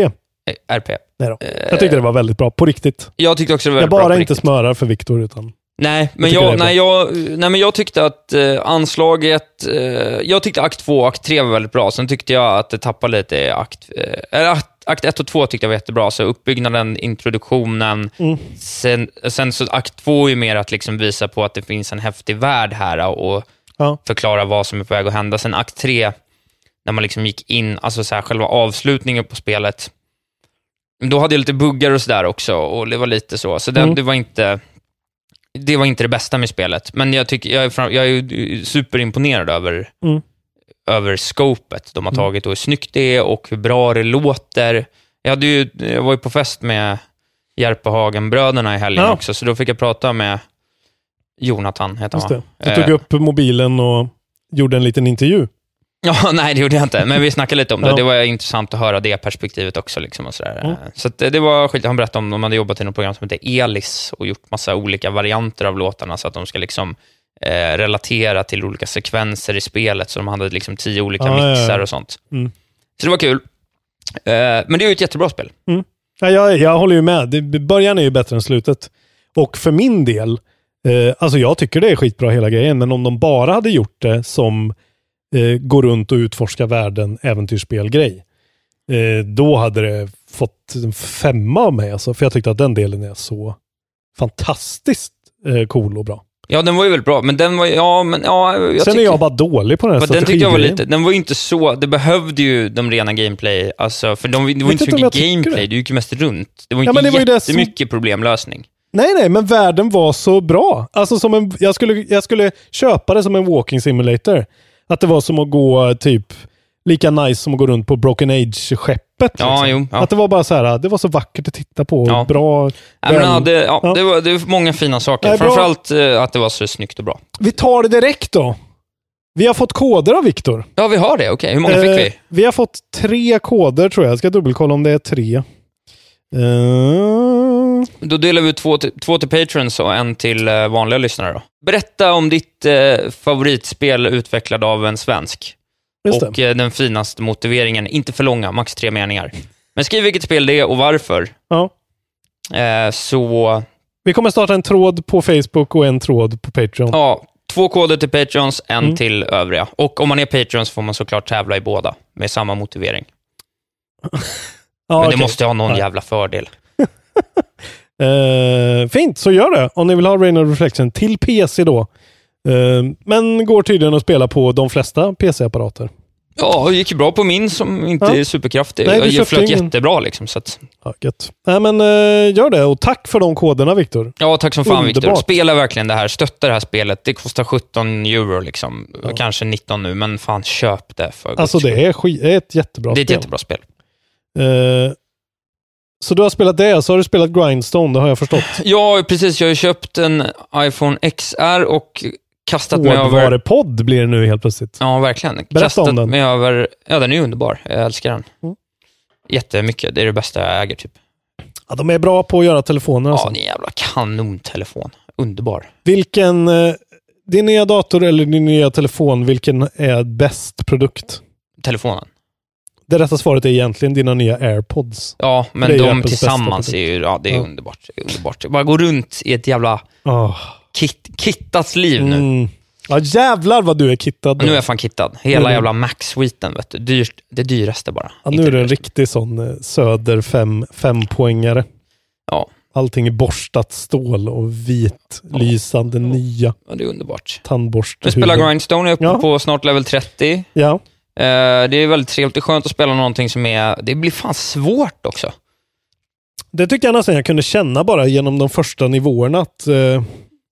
RP. Nej då. Jag tyckte det var väldigt bra, på riktigt. Jag tyckte också det var Jag väldigt bra bara på inte riktigt. smörar för Viktor utan Nej, men jag, bra. nej, jag, nej, men jag tyckte att eh, anslaget... Eh, jag tyckte akt 2 och akt 3 var väldigt bra. Sen tyckte jag att det tappade lite i akt... Eh, eller akt, akt 1 och 2 tyckte jag var jättebra. Så uppbyggnaden, introduktionen. Mm. Sen, sen så akt 2 är ju mer att liksom visa på att det finns en häftig värld här och Ja. förklara vad som är på väg att hända. Sen akt 3, när man liksom gick in, alltså så här, själva avslutningen på spelet, då hade jag lite buggar och sådär också och det var lite så. Så det, Mm. det var inte det var inte det bästa med spelet, men jag, tycker, jag, är, jag är superimponerad över, Mm. Över scopet de har tagit och hur snyggt det är och hur bra det låter. Jag, hade ju, jag var ju på fest med Järpehagen-bröderna i helgen Ja. också, så då fick jag prata med Jonathan, heter han? Du tog Eh, upp mobilen och gjorde en liten intervju. Ja, nej det gjorde jag inte, men vi snackade lite om det. Ja. Det var intressant att höra det perspektivet också. Liksom och sådär. Mm. Så att det, det var skit. Han berättade om de hade jobbat i något program som heter Elis och gjort massa olika varianter av låtarna så att de ska liksom eh, relatera till olika sekvenser i spelet. Så de hade liksom tio olika Ja, ja, ja. mixar och sånt. Mm. Så det var kul. Eh, men det är ju ett jättebra spel. Ja, jag, jag håller ju med. Det, början är ju bättre än slutet. Och för min del, eh, alltså jag tycker det är skitbra hela grejen, men om de bara hade gjort det som eh, gå runt och utforska världen, äventyrsspelgrej, eh, då hade det fått en femma av mig. Alltså, för jag tyckte att den delen är så fantastiskt eh, cool och bra. Ja, den var ju väldigt bra, men den var ja, men ja, jag Sen tycker, är jag bara dålig på den här den tyckte jag var lite, den var ju inte så, det behövde ju de rena gameplay, alltså, för de, det var inte så mycket gameplay, det. gick ju mest runt. Det var Ja, inte ju det som- jättemycket problemlösning. Nej, nej, men världen var så bra. Alltså som en, jag, skulle, jag skulle köpa det som en walking simulator. Att det var som att gå typ lika nice som att gå runt på Broken Age-skeppet. Ja, jo, ja. Att det var bara så här, det var så vackert att titta på. Ja. Bra. Ja, men den hade, ja, Ja. Det, var, det var många fina saker. Nej, bra. Framförallt eh, att det var så snyggt och bra. Vi tar det direkt då. Vi har fått koder av Viktor. Ja, vi har det. Okej, hur många Eh, fick vi? Vi har fått tre koder tror jag. Jag ska dubbelkolla om det är tre. Eh, Då delar vi ut två till, två till patrons och en till eh, vanliga lyssnare. Då. Berätta om ditt eh, favoritspel utvecklad av en svensk. Just det. och eh, den finaste motiveringen. Inte för långa, max tre meningar. Men skriv vilket spel det är och varför. ja. Eh, så, Vi kommer starta en tråd på Facebook och en tråd på Patreon. ja, två koder till patrons, en Mm. till övriga. Och om man är patron så får man såklart tävla i båda, med samma motivering. Ja, Men det okej. måste ha någon Ja. jävla fördel. Eh, fint, så gör det. Om ni vill ha Rain of Reflection till PC då. Eh, men går tydligen att spela på de flesta PC-apparater. Ja, det gick bra på min som inte Ja. är superkraftig. Nej, jag flöt ingen- jättebra liksom. Så att, Ja, gött. Nej, men eh, gör det och tack för de koderna Viktor. ja, tack som fan Viktor. Spela verkligen det här. Stötta det här spelet. Det kostar 17 euro liksom. Kanske 19 nu, men fan köp det för Alltså det är, sk- är ett jättebra Det är ett spel. jättebra spel. Eh, så du har spelat det, så har du spelat Grindstone, det har jag förstått. Ja, precis. Jag har köpt en iPhone XR och kastat mig över... Hårdvarepodd blir det nu helt plötsligt. Ja, verkligen. Berätta kastat om den. mig över... Ja, den är underbar. Jag älskar den. Mm. Jättemycket. Det är det bästa jag äger, typ. Ja, de är bra på att göra telefoner. Alltså. Ja, det är en jävla kanontelefon. Underbar. Vilken, eh, din nya dator eller din nya telefon, vilken är bäst produkt? Telefonen. Det rätta svaret är egentligen dina nya airpods. Ja, men de Apples tillsammans är ju... Ja, det är Ja. underbart. Det är underbart. Bara gå runt i ett jävla Oh. kit, kittats liv nu. Mm. Ja, jävlar vad du är kittad. Nu är jag fan kittad. Hela jävla Mac-suiten, vet du. Dyrt, det dyraste bara. Ja, nu är det en riktig sån eh, söder fem, fempoängare. Ja. Allting är borstat stål och vit, lysande, nya Ja, det är underbart. tandborste. Jag spelar Grindstone, jag är uppe Ja. på snart level 30. Ja. Eh, det är väldigt trevligt, det är skönt att spela någonting som är... Det blir fan svårt också. Det tycker jag nästan jag kunde känna bara genom de första nivåerna. Att, eh,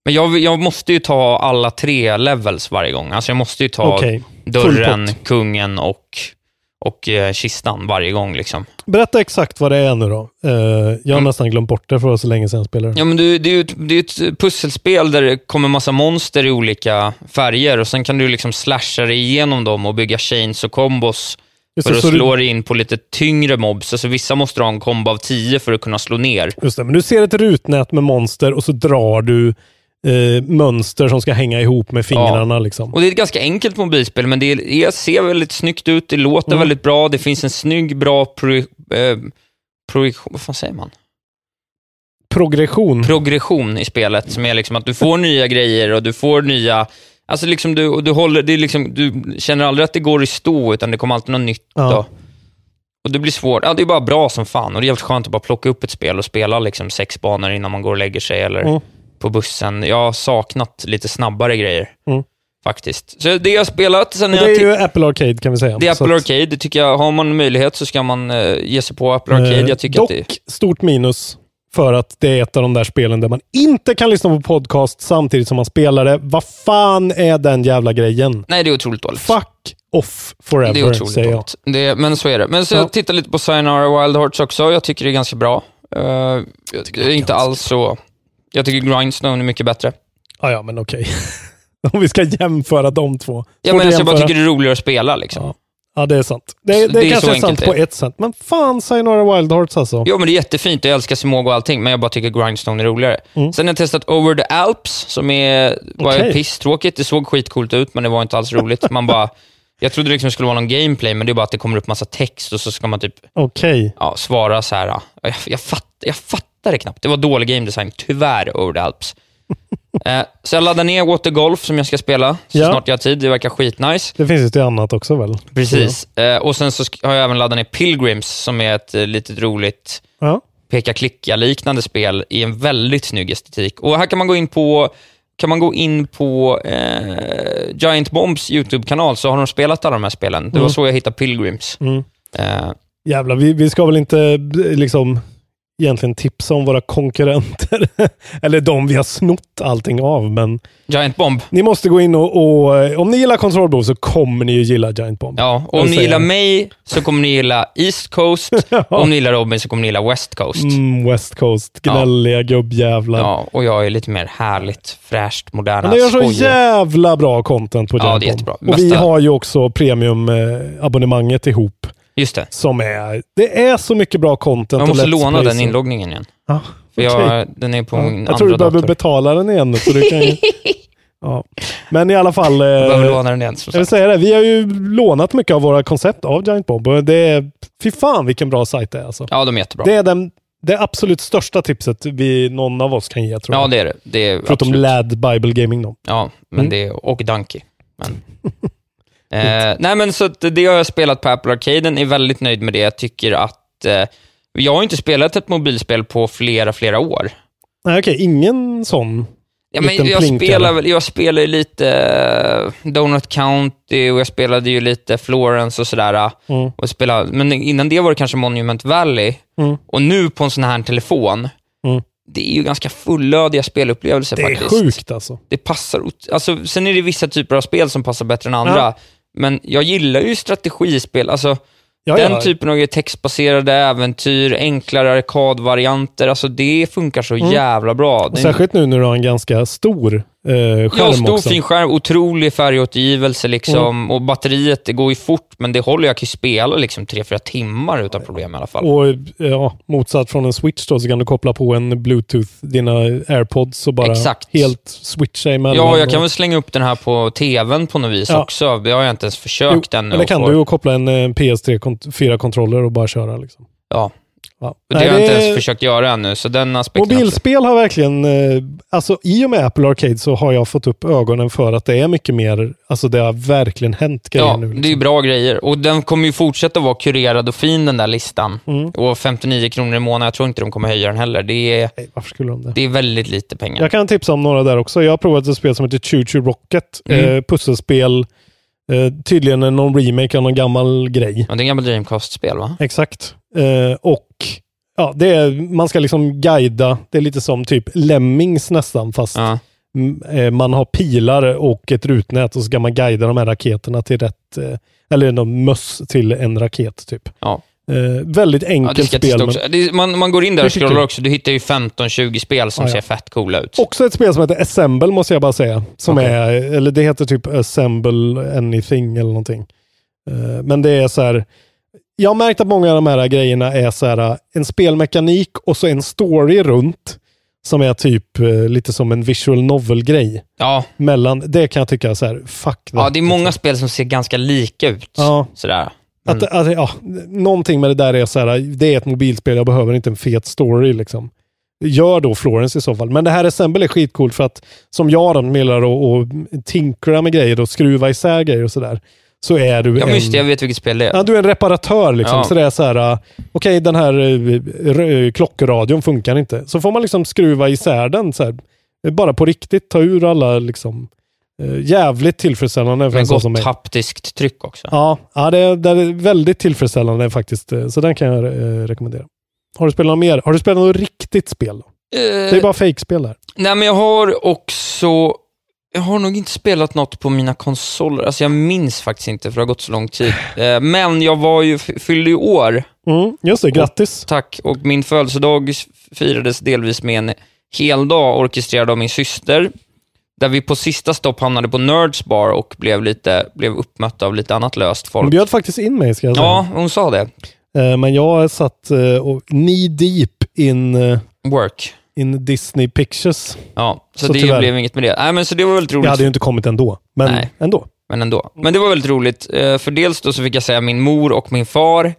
Men jag, jag måste ju ta alla tre levels varje gång. Alltså jag måste ju ta Okej. dörren, kungen och, och eh, kistan varje gång. Liksom. berätta exakt vad det är nu då. Eh, jag har nästan glömt bort det för det var så länge sedan jag spelade. Ja, men det, det är ju ett, det är ett pusselspel där det kommer massa monster i olika färger och sen kan du liksom slasha dig igenom dem och bygga chains och kombos Just för att slå dig in på lite tyngre mobs. Alltså vissa måste ha en kombo av 10 för att kunna slå ner. Just det, men du ser ett rutnät med monster och så drar du eh, mönster som ska hänga ihop med fingrarna. Liksom. Och Det är ett ganska enkelt mobilspel, men det är, det ser väldigt snyggt ut, det låter Mm. väldigt bra, det finns en snygg, bra pro, eh, projektion... Vad fan säger man? progression. progression i spelet, som är liksom att du får nya grejer och du får nya... Alltså liksom du, du, håller, det är liksom, du känner aldrig att det går i stå, utan det kommer alltid något nytt. Ja. Och, och det blir svårt. Ja, det är bara bra som fan och det är jävligt skönt att bara plocka upp ett spel och spela liksom sex banor innan man går och lägger sig eller Mm. På bussen. Jag har saknat lite snabbare grejer, Mm. faktiskt. Så det jag har spelat, sen det jag är ju Apple Arcade kan vi säga. det är Apple att- Arcade. Det tycker jag, har man möjlighet så ska man eh, ge sig på Apple Arcade. Eh, Jag tycker dock, att det stort minus för att det är ett av de där spelen där man inte kan lyssna på podcast samtidigt som man spelar det. Vad fan är den jävla grejen? Nej, det är otroligt dåligt. Fuck off forever, det är otroligt säger jag. dåligt. Det, men så är det. Men så Ja. jag tittar lite på Sayonara Wild Hearts också. Jag tycker det är ganska bra. Uh, det är inte alls så... Jag tycker Grindstone är mycket bättre. Ja, ja, men okej. Om vi ska jämföra de två. Ja, men alltså, jag bara tycker det är roligare att spela. Liksom. Ja. Ja, det är sant. Det, det, det är kanske är sant på ett sätt. Men fan, Sayonara Wild Hearts alltså. Jo, men det är jättefint. Jag älskar Simogo och allting, men jag bara tycker Grindstone är roligare. Mm. Sen har jag testat Over the Alps, som är, var Okej. pisstråkigt. Det såg skitcoolt ut, men det var inte alls roligt. Man bara... Jag trodde liksom det skulle vara någon gameplay, men det är bara att det kommer upp massa text och så ska man typ Okej. ja, svara så här. ja. Jag, jag, fatt, jag fattar det knappt. Det var dålig game design, tyvärr, the Alps. eh, så jag laddar ner Water Golf som jag ska spela så Ja. snart jag har tid. Det verkar skitnice. Det finns ju till annat också väl? Precis. Eh, och sen så har jag även laddat ner Pilgrims som är ett eh, litet roligt Ja. peka-klicka-liknande spel i en väldigt snygg estetik. Och här kan man gå in på kan man gå in på eh, Giant Bombs YouTube-kanal så har de spelat alla de här spelen. Det var Mm. så jag hittade Pilgrims. Mm. Eh, Jävlar, vi, vi ska väl inte eh, liksom egentligen tipsa om våra konkurrenter. Eller de vi har snott allting av, men Giant Bomb. ni måste gå in och, och eh, om ni gillar Control Bow så kommer ni ju gilla Giant Bomb. Ja, och om ni gillar mig så kommer ni gilla East Coast. och om ni gillar Robin så kommer ni gilla West Coast. Mm, West Coast, gnälliga gubbjävlar. Ja, och jag är lite mer härligt, fräscht, moderna, Men det gör så skojigt. jävla bra content på Ja, Giant det är Bomb. jättebra. Och vi har ju också premium-abonnemanget ihop. Just det. Som är, det är så mycket bra content. Och måste låna den inloggningen igen. Ja, okej. jag, den är på Ja, min jag tror du behöver dator. betala den igen. Så du kan ju, ja. Men i alla fall. Jag behöver Eh, låna den igen. jag vill säga det, vi har ju lånat mycket av våra koncept av Giant Bomb. Och det är, fy fan vilken bra sajt det är. Alltså. Ja, de är jättebra. Det är den, det absolut största tipset vi, någon av oss kan ge tror jag. Ja, det är det. det är Förutom absolut. LAD Bible Gaming då. Ja, men Mm. det är, och Donkey. Men. eh, nej, men så det har jag spelat på Apple Arcaden, är väldigt nöjd med det. Jag tycker att eh, jag har inte spelat ett mobilspel på flera, flera år. Nej, okej, ingen sån Ja, men jag, spelar, väl- jag spelar ju lite eh, Donut County och jag spelade ju lite Florence och sådär. eh, Mm. Och spelade, men innan det var det kanske Monument Valley. Mm. Och nu på en sån här telefon, Mm. det är ju ganska fullödiga spelupplevelser Det är faktiskt. sjukt alltså. Det passar, alltså, sen är det vissa typer av spel som passar bättre än andra. Ja. Men jag gillar ju strategispel. Alltså, Ja, den ja. typen av textbaserade äventyr, enklare arkadvarianter. Alltså det funkar så Mm. jävla bra. Och särskilt nu när du har en ganska stor eh, Ja, stor också. fin skärm, otrolig färgåtergivelse liksom. Och batteriet, det går ju fort, men det håller jag kan ju spela liksom 3-4 timmar utan problem i alla fall. Och ja, motsatt från en switch då, så kan du koppla på en bluetooth, dina airpods och bara Exakt. helt switcha emellan. Ja, jag kan och- väl slänga upp den här på tvn på något vis Ja. också. Det har jag inte ens försökt Jo, ännu. att kan få- du och koppla en eh, PS3 kont- 4-kontroller och bara köra. Liksom. Ja. Ja. Det Nej, har jag inte ens försökt göra ännu, så den aspekten... Mobilspel har verkligen, eh, alltså i och med Apple Arcade så har jag fått upp ögonen för att det är mycket mer, alltså det har verkligen hänt grejer Ja, nu. det är Liksom. bra grejer. Och den kommer ju fortsätta vara kurerad och fin den där listan. Mm. Och 59 kronor i månaden, jag tror inte de kommer höja den heller. Det är, Nej, varför skulle de det? det är väldigt lite pengar. Jag kan tipsa om några där också. Jag har provat ett spel som heter Choo Choo Rocket. Mm. Eh, pusselspel. Eh, tydligen någon remake av någon gammal grej. Ja, det är en gammal Dreamcast-spel va? Exakt. Eh, och ja, det är, man ska liksom guida. Det är lite som typ Lemmings nästan, fast Ja. eh, man har pilar och ett rutnät och så ska man guida de här raketerna till rätt, eh, eller någon möss till en raket typ. Ja. Eh, väldigt Ja, enkelt jag spel. men man, man går in där och scrollar också. Du hittar ju 15-20 spel som Ja, ja. ser fett coola ut. Också ett spel som heter Assemble måste jag bara säga. Som Okej. är, eller det heter typ Assemble Anything eller någonting. Eh, Men det är så här. Jag har märkt att många av de här grejerna är så här en spelmekanik och så en story runt. Som är typ eh, lite som en visual novel-grej. Ja, Mellan, det kan jag tycka så här, fuck ja, det är många spel som ser ganska lika ut. Ja. Sådär. Att, att, ja, någonting med det där är så här, det är ett mobilspel, jag behöver inte en fet story liksom. gör då Florence i så fall. Men det här Assemble är skitcoolt för att som jag då gillar att och tinkra med grejer och skruva isär grejer och sådär. Så är du Ja, en... just jag vet vilket spel det är. Ja, du är en reparatör liksom. Ja. Så det är så här, uh, okej den här uh, r- klockradion funkar inte. Så får man liksom skruva isär den så här, bara på riktigt. Ta ur alla liksom, jävligt tillfredsställande för en Med sån som gott mig. taptiskt tryck också. Ja, ja det, är, det är väldigt tillfredsställande faktiskt. uh, Så den kan jag uh, rekommendera. Har du spelat något mer? Har du spelat något riktigt spel? Då? Det är bara fake-spel där. Nej, men jag har också... Jag har nog inte spelat något på mina konsoler. Alltså jag minns faktiskt inte, för det har gått så lång tid. Eh, Men jag var ju, fyllde ju år. Mm, just det, grattis. Tack. Och min födelsedag firades delvis med en hel dag orkestrerad av min syster. Där vi på sista stopp hamnade på Nerds Bar och blev, lite, blev uppmötta av lite annat löst Hon folk. bjöd faktiskt in mig ska jag säga. Ja, hon sa det. Eh, Men jag satt och knee deep in, uh, Work. in Disney Pictures. Ja, så, Så det tyvärr. blev inget med det. Nej, men så det var väldigt roligt. Jag hade ju inte kommit ändå, men Nej. ändå. Men ändå. Men det var väldigt roligt, eh, för dels då så fick jag säga min mor och min far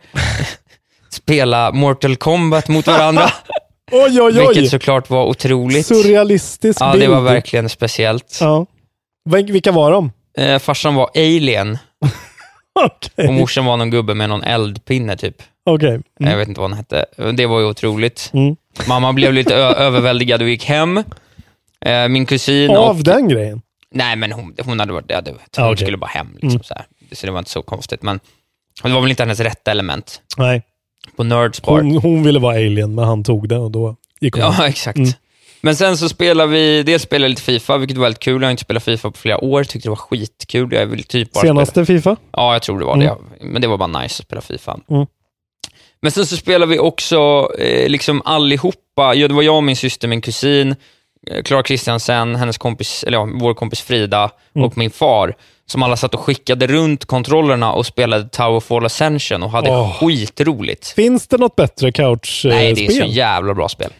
spela Mortal Kombat mot varandra, Oj, oj, oj! vilket såklart var otroligt. Surrealistisk Ja, bild. det var verkligen speciellt. Ja. Vil- Vilka var de? Eh, farsan var alien Okej. och morsan var någon gubbe med någon eldpinne typ. Okej. Jag vet inte vad han hette. Det var ju otroligt. Mm. Mamma blev lite överväldigad och gick hem. Eh, min kusin och... Av den grejen? Nej, men hon, hon hade varit död. Hon Ja, okej. skulle bara hem. Liksom, Mm. så, så det var inte så konstigt. Men det var väl inte hennes rätta element. Nej. På Nerds Bar. Hon, hon ville vara alien, men han tog det och då gick hon. Ja, exakt. Mm. Men sen så spelar vi, dels spelar lite Fifa, vilket var väldigt kul. Jag har inte spelat Fifa på flera år, tyckte det var skitkul. Jag vill typ bara Senaste spela. Fifa? Ja, jag tror det var Mm. det. Men det var bara nice att spela Fifa. Mm. Men sen så spelar vi också eh, liksom allihopa. Ja, det var jag, min syster, min kusin, eh, Clara Kristiansen, hennes kompis, eller ja, vår kompis Frida Mm. och min far, som alla satt och skickade runt kontrollerna och spelade Towerfall Ascension och hade Åh. skitroligt. Finns det något bättre couch-spel? Nej, det är så jävla bra spel.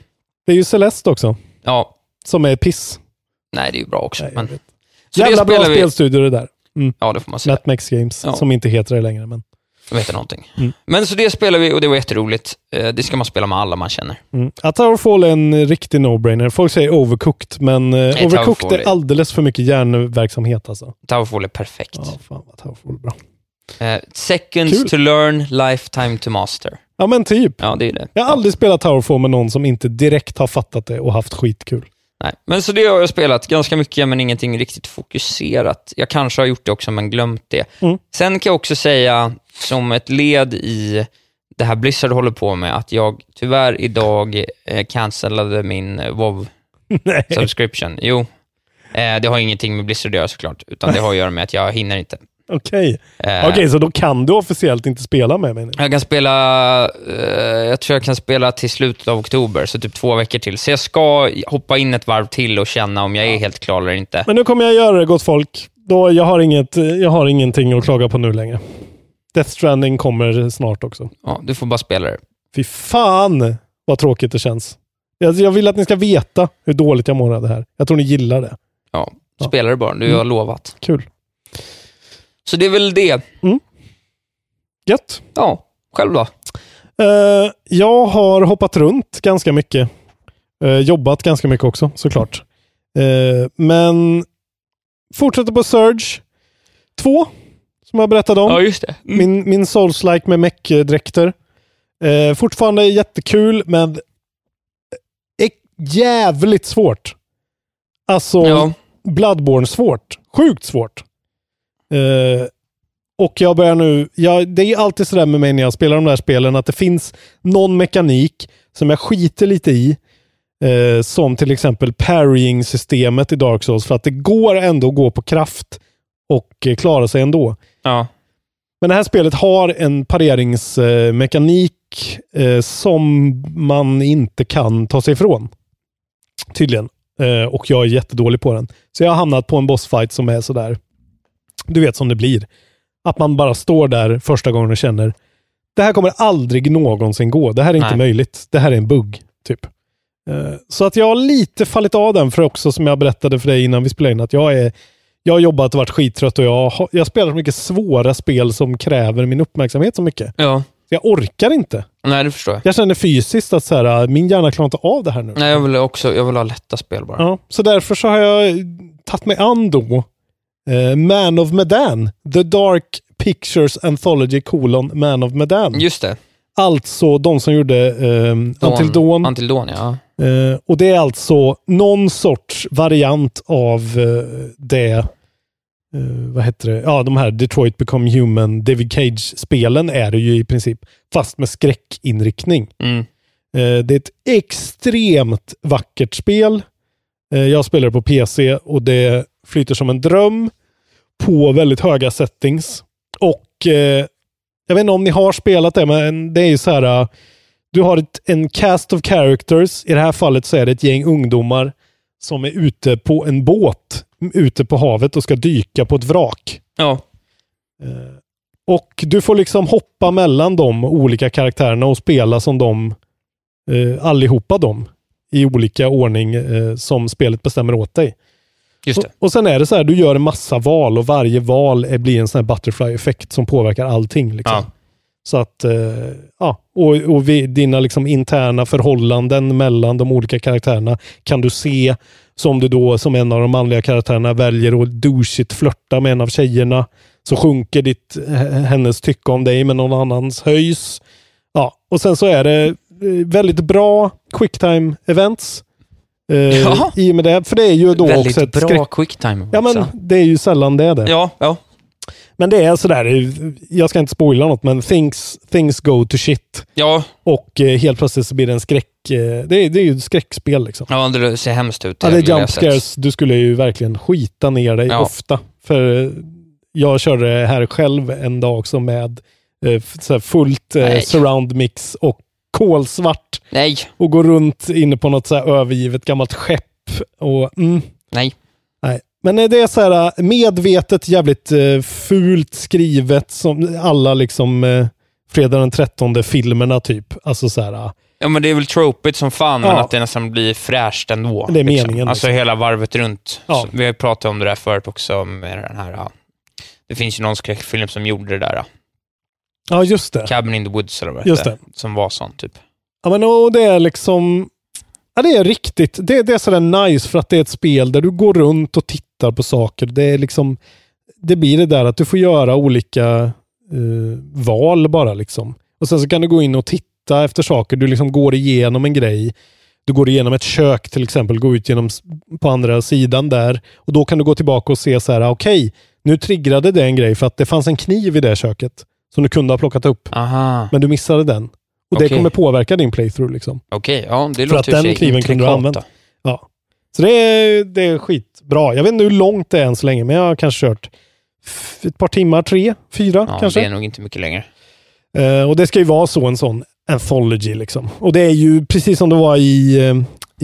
Det är ju Celeste också, Ja, som är piss. nej det är ju bra också. Nej, men... Jävla bra vi- spelstudio det där. Mm. Ja, det får man säga. Netmax Games, Ja. som inte heter det längre. Men, Jag vet någonting. Mm. Men så det spelar vi och det var jätteroligt. Eh, Det ska man spela med alla man känner. mm. Att Towerfall är en riktig no-brainer. Folk säger overcooked, men eh, overcooked Towerfall är är- alldeles för mycket hjärnverksamhet alltså. Towerfall är perfekt. Ja, fan vad Towerfall är bra. Eh, seconds Kul. to learn, lifetime to master. Ja, men typ. Ja, det är det. Jag har aldrig spelat Towerfall med någon som inte direkt har fattat det och haft skitkul. Nej. Men så det har jag spelat ganska mycket, men ingenting riktigt fokuserat. Jag kanske har gjort det också, men glömt det. Mm. Sen kan jag också säga, som ett led i det här Blizzard håller på med, att jag tyvärr idag eh, cancellade min eh, WoW Nej. subscription. Jo, eh, det har ingenting med Blizzard att göra såklart, utan det har att göra med att jag hinner inte. Okej, Eh, Okej, så då kan du officiellt inte spela med mig? Jag kan spela, eh, jag tror jag kan spela till slutet av oktober, så typ två veckor till. Så jag ska hoppa in ett varv till och känna om jag är helt klar eller inte. Men nu kommer jag göra det gott folk. Då, jag, har inget, jag har ingenting att klaga på nu längre. Death Stranding kommer snart också. Ja, du får bara spela det. Fy fan vad tråkigt det känns. Jag, jag vill att ni ska veta hur dåligt jag mår av det här. Jag tror ni gillar det. Ja, spela det bara. Du har Mm. lovat. Kul. Så det är väl det. Gött. Ja, själv då? Eh, jag har hoppat runt ganska mycket. Eh, jobbat ganska mycket också, såklart. Eh, men fortsätter på Surge 2, som jag berättade om. Ja, just det. Mm. Min, min Souls-like med mech-dräkter. Eh, fortfarande jättekul, men är jävligt svårt. Alltså, Ja. Bloodborne svårt. Sjukt svårt. Eh, och jag börjar nu, ja, det är alltid sådär med mig när jag spelar de där spelen, att det finns någon mekanik som jag skiter lite i. Eh, som till exempel parrying-systemet i Dark Souls, för att det går ändå att gå på kraft och eh, klara sig ändå. Ja. Men det här spelet har en pareringsmekanik eh, som man inte kan ta sig ifrån. Tydligen. Eh, och jag är jättedålig på den. Så jag har hamnat på en bossfight som är sådär, du vet som det blir. Att man bara står där första gången och känner, det här kommer aldrig någonsin gå. Det här är inte Nej. möjligt. Det här är en bugg, typ. Eh, Så att jag har lite fallit av den för också, som jag berättade för dig innan vi spelade in, att jag är jag har jobbat och varit skittrött och jag, har, jag spelar så mycket svåra spel som kräver min uppmärksamhet så mycket. Ja. Så jag orkar inte. Nej, det förstår jag. Jag känner fysiskt att så här, min hjärna klarar inte av det här nu. Nej, jag vill också jag vill ha lätta spel bara. Ja, så därför så har jag tagit mig an då eh, Man of Medan. The Dark Pictures Anthology colon Man of Medan. Just det. Alltså de som gjorde eh. Until Dawn, ja. Eh, och det är alltså någon sorts variant av eh, det, eh, vad heter det, ja de här Detroit Become Human, David Cage-spelen är det ju i princip, fast med skräckinriktning. Mm. Eh, det är ett extremt vackert spel. Eh, jag spelar det på PC och det flyter som en dröm på väldigt höga settings. Och jag vet inte om ni har spelat det, men det är ju så här. Eh, Du har ett, en cast of characters. I det här fallet så är det ett gäng ungdomar som är ute på en båt ute på havet och ska dyka på ett vrak. Ja. Och du får liksom hoppa mellan de olika karaktärerna och spela som de eh, allihopa dem i olika ordning eh, som spelet bestämmer åt dig. Just det. Och, och sen är det så här, du gör en massa val och varje val är, blir en sån här butterfly-effekt som påverkar allting. Liksom. Ja. Så att, eh, ja, och, och vi, dina liksom interna förhållanden mellan de olika karaktärerna kan du se. Som du då, som en av de manliga karaktärerna, väljer att douchigt flörta med en av tjejerna. Så sjunker ditt, h- hennes tycke om dig med någon annans höjs. Ja, och sen så är det eh, väldigt bra quicktime events. Eh. I och med det, för det är ju då Väldigt också ett bra skräck... quicktime. Ja, men det är ju sällan det är det. Ja, ja. Men det är sådär, jag ska inte spoila något, men things, things go to shit. Ja, Och eh, helt plötsligt så blir det en skräck... Eh, det, är, det är ju ett skräckspel liksom. ja det ser hemskt ut. Ja, det är jump scares. Du skulle ju verkligen skita ner dig Ja. ofta. För eh, jag körde det här själv en dag också med eh, fullt eh, surround mix och kolsvart. Nej, Och gå runt inne på något så övergivet gammalt skepp. Och, mm, nej. Nej. Men eh, det är så här eh, medvetet jävligt eh, fult skrivet som alla liksom Fredag den 13 filmerna typ. Alltså så här. Ja, men det är väl tropigt som fan, men Ja. att det nästan blir fräscht ändå. Det är meningen, Alltså liksom. hela varvet runt. Ja. Vi har ju pratat om det där förut också, med den här... ja. Det finns ju någon skräckfilm som gjorde det där. ja. Just det. Cabin in the Woods, eller vad Just det Som var sån, typ. Ja, men och det är liksom... Ja, det är riktigt. Det, det är sådär nice för att det är ett spel där du går runt och tittar på saker. Det är liksom... Det blir det där att du får göra olika eh, val bara liksom. Och sen så kan du gå in och titta efter saker. Du liksom går igenom en grej. Du går igenom ett kök till exempel, går ut genom på andra sidan där. Och då kan du gå tillbaka och se så här, okej, nu triggrade det en grej för att det fanns en kniv i det köket som du kunde ha plockat upp. Aha, Men du missade den. Och det Okej. kommer påverka din playthrough liksom. okej. Ja, det För låter att i och den kniven kunde du då. Ja. Så det är, det är skitbra. Jag vet inte hur långt det är än så länge, men jag har kanske kört ett par timmar, tre, fyra Ja, kanske. det är nog inte mycket längre. Eh, och det ska ju vara så, en sån anthology liksom. Och det är ju precis som det var i, eh,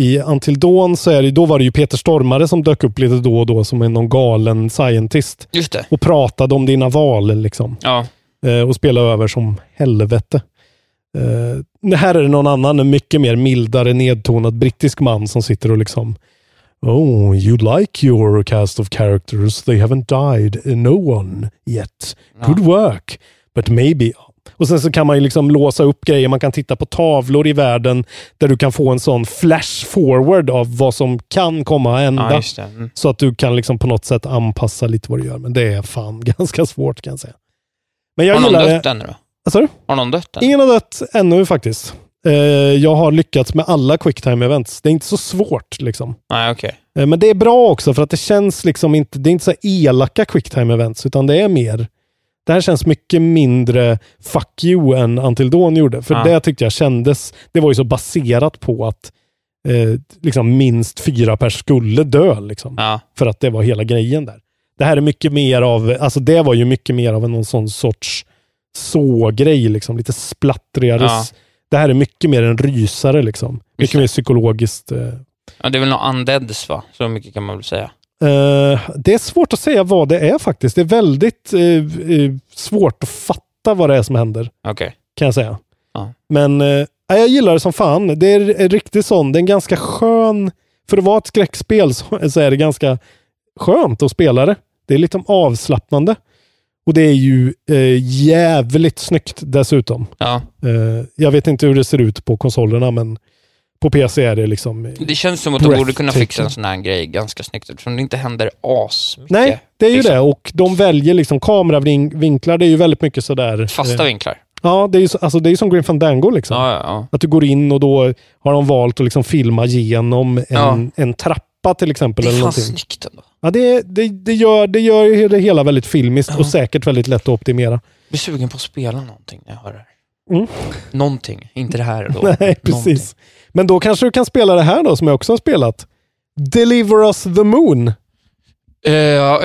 i Until Dawn, så är det, då var det ju Peter Stormare som dök upp lite då och då som en någon galen scientist Just det. och pratade om dina val liksom. Ja, Eh, och spelade över som helvete. Det här är det någon annan, en mycket mer mildare nedtonad brittisk man som sitter och liksom Oh, you like your cast of characters. They haven't died. No one yet. Good work. But maybe. Och sen så kan man ju liksom låsa upp grejer. Man kan titta på tavlor i världen där du kan få en sån flash forward av vad som kan komma att hända. ja. Mm. Så att du kan liksom på något sätt anpassa lite vad du gör. Men det är fan ganska svårt kan jag säga. Men jag Har någon gillar dött det. ännu då? Vad sa du? Har någon dött än? Ingen har dött ännu faktiskt. Eh, jag har lyckats med alla quicktime events. Det är inte så svårt liksom. Nej, okej. Eh, men det är bra också för att det känns liksom inte, det är inte så elaka quicktime events utan det är mer det här känns mycket mindre fuck you än Until Dawn gjorde. För Ja. det tyckte jag kändes, det var ju så baserat på att eh, liksom minst fyra pers skulle dö. Liksom, Ja, För att det var hela grejen där. Det här är mycket mer av, alltså det var ju mycket mer av någon sån sorts så-grej, liksom, lite splattrigare. Ja. Det här är mycket mer en rysare, liksom. Mycket mer psykologiskt. Eh. ja det är väl något undeads va? Så mycket kan man väl säga. Eh, det är svårt att säga vad det är faktiskt. Det är väldigt eh, eh, svårt att fatta vad det är som händer, Okej. kan jag säga. Ja. Men eh, ja, jag gillar det som fan. Det är en riktigt sån, det är en ganska skön, för att vara ett skräckspel så, så är det ganska skönt att spela det. Det är lite avslappnande. Och det är ju eh, jävligt snyggt dessutom. Ja. Eh, jag vet inte hur det ser ut på konsolerna, men på PC är det liksom... Det känns som att de borde kunna fixa en sån här grej ganska snyggt eftersom det inte händer as Nej, det är ju liksom. det. Och de väljer liksom kameravinklar. Det är ju väldigt mycket sådär... Fasta eh, vinklar. Ja, det är ju så, alltså, det är som Grim Fandango liksom. Ja, ja, ja. Att du går in och då har de valt att liksom filma genom en, en trappa till exempel. Det är fan någonting. snyggt ändå. Ja, det, det, det, gör, det gör ju det hela väldigt filmiskt och säkert väldigt lätt att optimera. Jag blir sugen på att spela någonting när jag hör det här. Mm. Någonting, inte det här då. Nej, Någonting. precis. Men då kanske du kan spela det här då, som jag också har spelat. Deliver Us the Moon. Ja,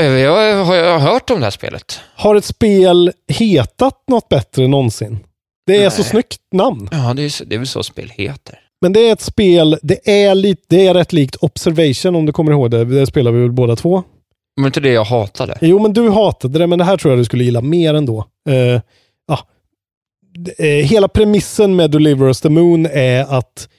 jag har jag hört om det här spelet. Har ett spel hetat något bättre än någonsin? Det är Nej. så snyggt namn. Ja, det är, så- det är väl så spel heter. Men det är ett spel, det är, lite, det är rätt likt Observation om du kommer ihåg det. Det spelar vi väl båda två? Men inte det jag hatade. Jo, men du hatade det, men det här tror jag du skulle gilla mer ändå. Uh, eh, hela premissen med Deliver Us the Moon är att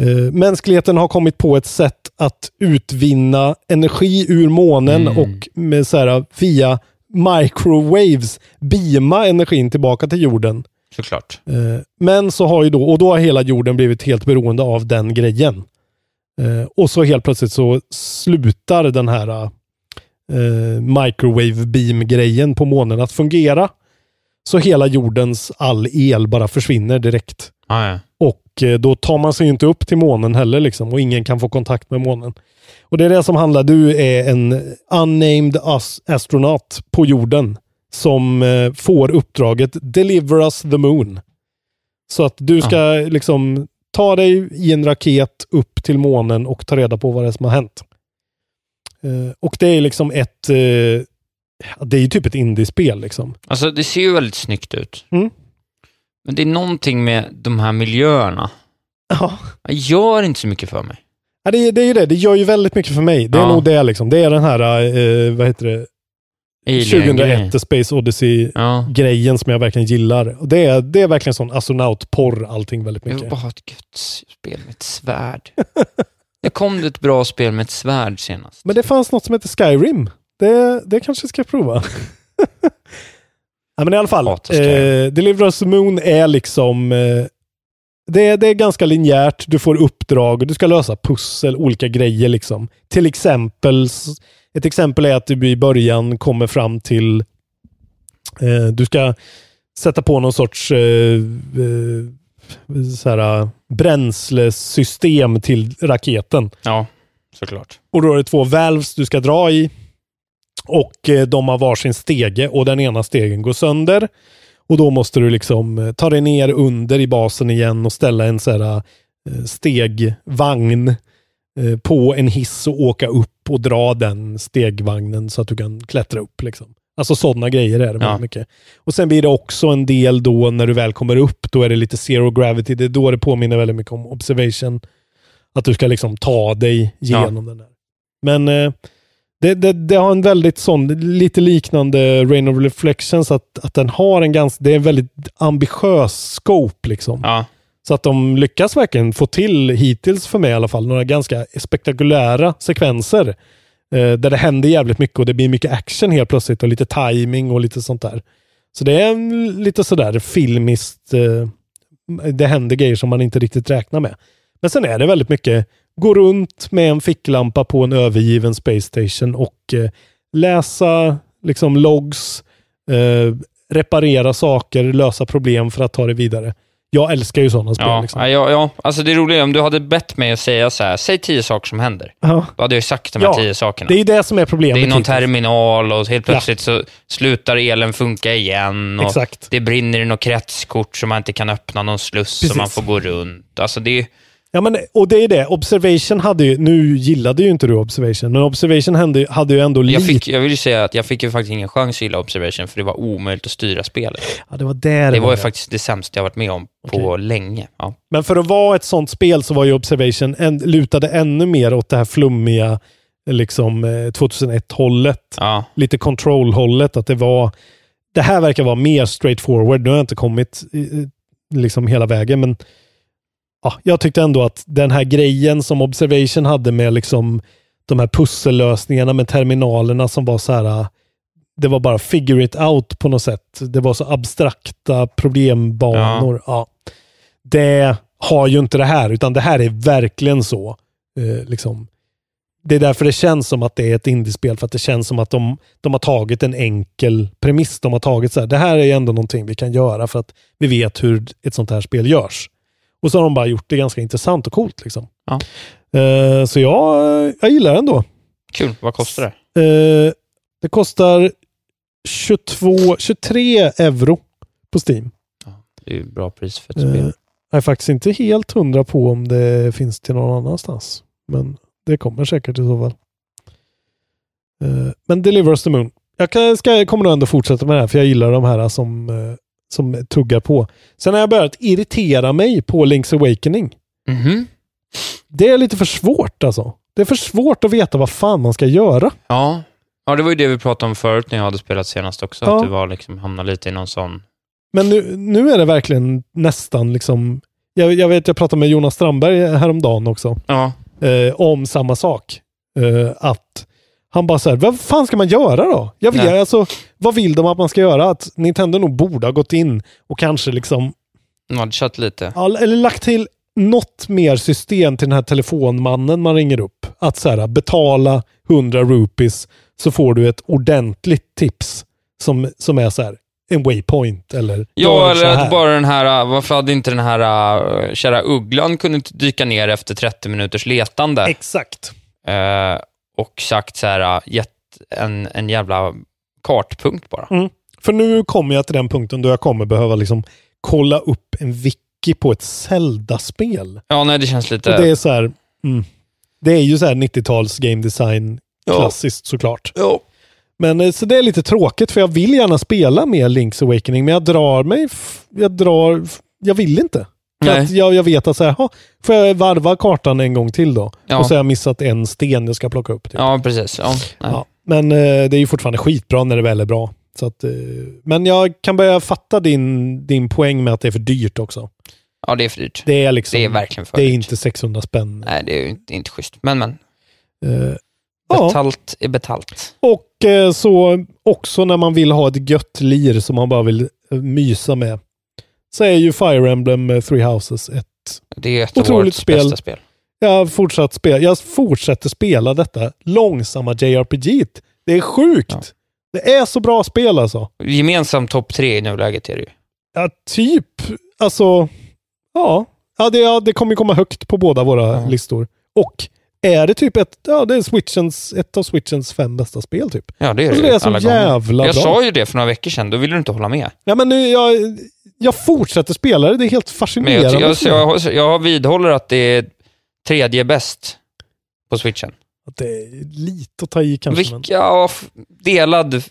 eh, mänskligheten har kommit på ett sätt att utvinna energi ur månen Mm. och med så här, via microwaves beama energin tillbaka till jorden. Såklart. Eh, Men så har ju då, och då har hela jorden blivit helt beroende av den grejen. Eh, Och så helt plötsligt så slutar den här eh, microwave beam-grejen på månen att fungera. Så hela jordens all el bara försvinner direkt. Ah, ja. Och eh, då tar man sig inte upp till månen heller liksom och ingen kan få kontakt med månen. Och det är det som handlar, du är en unnamed as- astronaut på jorden som eh, får uppdraget Deliver us the moon. Så att du ska liksom ta dig i en raket upp till månen och ta reda på vad det är som har hänt. Eh, och det är liksom ett, eh, det är ju typ ett indiespel liksom. Alltså, det ser ju väldigt snyggt ut. Mm. Men det är någonting med de här miljöerna. Ja. Jag gör inte så mycket för mig. Ja, det, är- det är ju det. Det gör ju väldigt mycket för mig. Det är Ja. nog det liksom. Det är den här, eh, vad heter det? Alien-grejen. 2001 The Space Odyssey-grejen Ja. som jag verkligen gillar. Det, är, det är verkligen sån astronautporr allting väldigt Jag vill mycket. bara ha ett gött spel med ett svärd. det kom det ett bra spel med ett svärd senast. Men det fanns något som heter Skyrim. Det, det kanske jag ska prova. ja, men i alla fall. Eh, Deliver Us the Moon är liksom... Eh, det, är- det är ganska linjärt. Du får uppdrag och du ska lösa pussel, olika grejer liksom. Till exempel, ett exempel är att du i början kommer fram till... Eh, du ska sätta på någon sorts eh, eh, så här, bränslesystem till raketen. Ja, såklart. Och då är det två valves du ska dra i. Och eh, de har varsin stege och den ena stegen går sönder. Och då måste du liksom eh, ta dig ner under i basen igen och ställa en så här stegvagn eh, på en hiss och åka upp och dra den stegvagnen så att du kan klättra upp. Liksom. Alltså sådana grejer är det väldigt Ja. mycket. Och sen blir det också en del då när du väl kommer upp, då är det lite zero gravity. Det är då det påminner väldigt mycket om observation. Att du ska liksom ta dig genom den där. Men eh, det, det, det har en väldigt sån, lite liknande Rain of Reflections, att, att den har en ganska, det är en väldigt ambitiös scope liksom. Ja. Så att de lyckas verkligen få till, hittills för mig i alla fall, några ganska spektakulära sekvenser. Eh, där det händer jävligt mycket och det blir mycket action helt plötsligt och lite timing och lite sånt där. Så det är lite sådär filmiskt, eh, det händer grejer som man inte riktigt räknar med. Men sen är det väldigt mycket gå runt med en ficklampa på en övergiven space station och eh, läsa liksom logs, eh, reparera saker, lösa problem för att ta det vidare. Jag älskar ju sådana spel. Ja, liksom. ja, ja, alltså det roliga är om du hade bett mig att säga så här, säg tio saker som händer. Ja. Då hade jag sagt de här Ja, tio sakerna. Det är ju det som är problemet. Det är någon hittills. terminal och helt plötsligt så slutar elen funka igen. Exakt. Det brinner i något kretskort så man inte kan öppna någon sluss Precis. så man får gå runt. Alltså det är Ja, men, och det är det. Observation hade ju, nu gillade ju inte du Observation, men Observation hade, hade ju ändå jag, lite... fick, jag vill ju säga att jag fick ju faktiskt ingen chans att gilla Observation, för det var omöjligt att styra spelet. Ja, det var där Det var ju det. faktiskt det sämsta jag varit med om på länge. Ja. Men för att vara ett sånt spel så var ju Observation en, lutade ännu mer åt det här flummiga liksom eh, 2001-hållet. Ja. Lite control-hållet. Att det var... Det här verkar vara mer straightforward. Nu har jag inte kommit eh, liksom hela vägen, men ja, jag tyckte ändå att den här grejen som Observation hade med liksom de här pussellösningarna med terminalerna som var så här det var bara figure it out på något sätt. Det var så abstrakta problembanor. Ja. Det har ju inte det här, utan det här är verkligen så. Eh, liksom. Det är därför det känns som att det är ett indiespel, för att det känns som att de, de har tagit en enkel premiss. De har tagit så här, det här är ändå någonting vi kan göra för att vi vet hur ett sånt här spel görs. Och så har de bara gjort det ganska intressant och coolt. Liksom. Ja. Eh, så jag, jag gillar det ändå. Kul. Vad kostar det? Eh, det kostar 22, 23 euro på Steam. Det är ju bra pris för ett spel. jag är faktiskt inte helt hundra på om det finns till någon annanstans. Men det kommer säkert i så fall. Men Deliver Us the Moon. Jag, kan, ska, jag kommer nog ändå fortsätta med det här för jag gillar de här som, som tuggar på. Sen har jag börjat irritera mig på Link's Awakening. Mhm. Det är lite för svårt alltså. Det är för svårt att veta vad fan man ska göra. Ja. ja, det var ju det vi pratade om förut när jag hade spelat senast också. Ja. Att det var liksom, hamnade lite i någon sån... Men nu, nu är det verkligen nästan liksom... Jag, jag vet, jag pratade med Jonas Strandberg häromdagen också. Ja. Eh, om samma sak. Eh, att han bara säger, vad fan ska man göra då? Jag vet, Nej. alltså, vad vill de att man ska göra? Att Nintendo nog borde ha gått in och kanske liksom, Nudgat lite. all- eller lagt till något mer system till den här telefonmannen man ringer upp. Att så här, betala 100 rupees så får du ett ordentligt tips som, som är så här, en waypoint eller Ja, så eller här. att bara den här, äh, varför hade inte den här äh, kära ugglan kunnat dyka ner efter 30 minuters letande? Exakt. Eh, och sagt så här, äh, gett en, en jävla kartpunkt bara. Mm. För nu kommer jag till den punkten då jag kommer behöva liksom kolla upp en wiki på ett Zelda-spel. Ja, nej, det känns lite... Och det är så här, mm, det är ju så här 90-tals game design Ja. klassiskt såklart. Ja. Men eh, så det är lite tråkigt för jag vill gärna spela med Link's Awakening men jag drar mig, jag drar, jag vill inte. Nej. att jag, jag vet att så här, "Ha, får jag varva kartan en gång till då? Ja. Och så har jag missat en sten jag ska plocka upp. Typ. Ja, precis. Ja. Ja, men eh, det är ju fortfarande skitbra när det väl är bra. Så att, eh, men jag kan börja fatta din, din poäng med att det är för dyrt också. ja, det är för dyrt. Det är liksom, Det är verkligen för det är dyrt. inte 600 spänn. Nej, det är ju inte, inte schysst. Men, men. Eh, ja. Betalt är betalt. Och eh, så också när man vill ha ett gött lir som man bara vill eh, mysa med. Så är ju Fire Emblem eh, Three Houses ett Det är ett Otroligt spel. bästa spel. jag, fortsatt spela, jag fortsätter spela detta långsamma JRPG. Det är sjukt. Ja. Det är så bra spel alltså. Gemensam topp tre i nuläget är det ju. Ja, typ. Alltså, ja. Ja, det, ja, det kommer komma högt på båda våra Ja. listor. Och är det typ ett, ja, det är Switchens, ett av Switchens fem bästa spel typ. Ja, det är Alltså, det är så alla gånger. jävla Jag bra. sa ju det för några veckor sedan, då ville du inte hålla med. Ja, men nu, jag, jag fortsätter spela det. Det är helt Men fascinerande. jag, jag, så jag, jag vidhåller att det är tredje bäst på switchen. Att det är lite att ta i kanske. Men. Vilka, ja, f- delad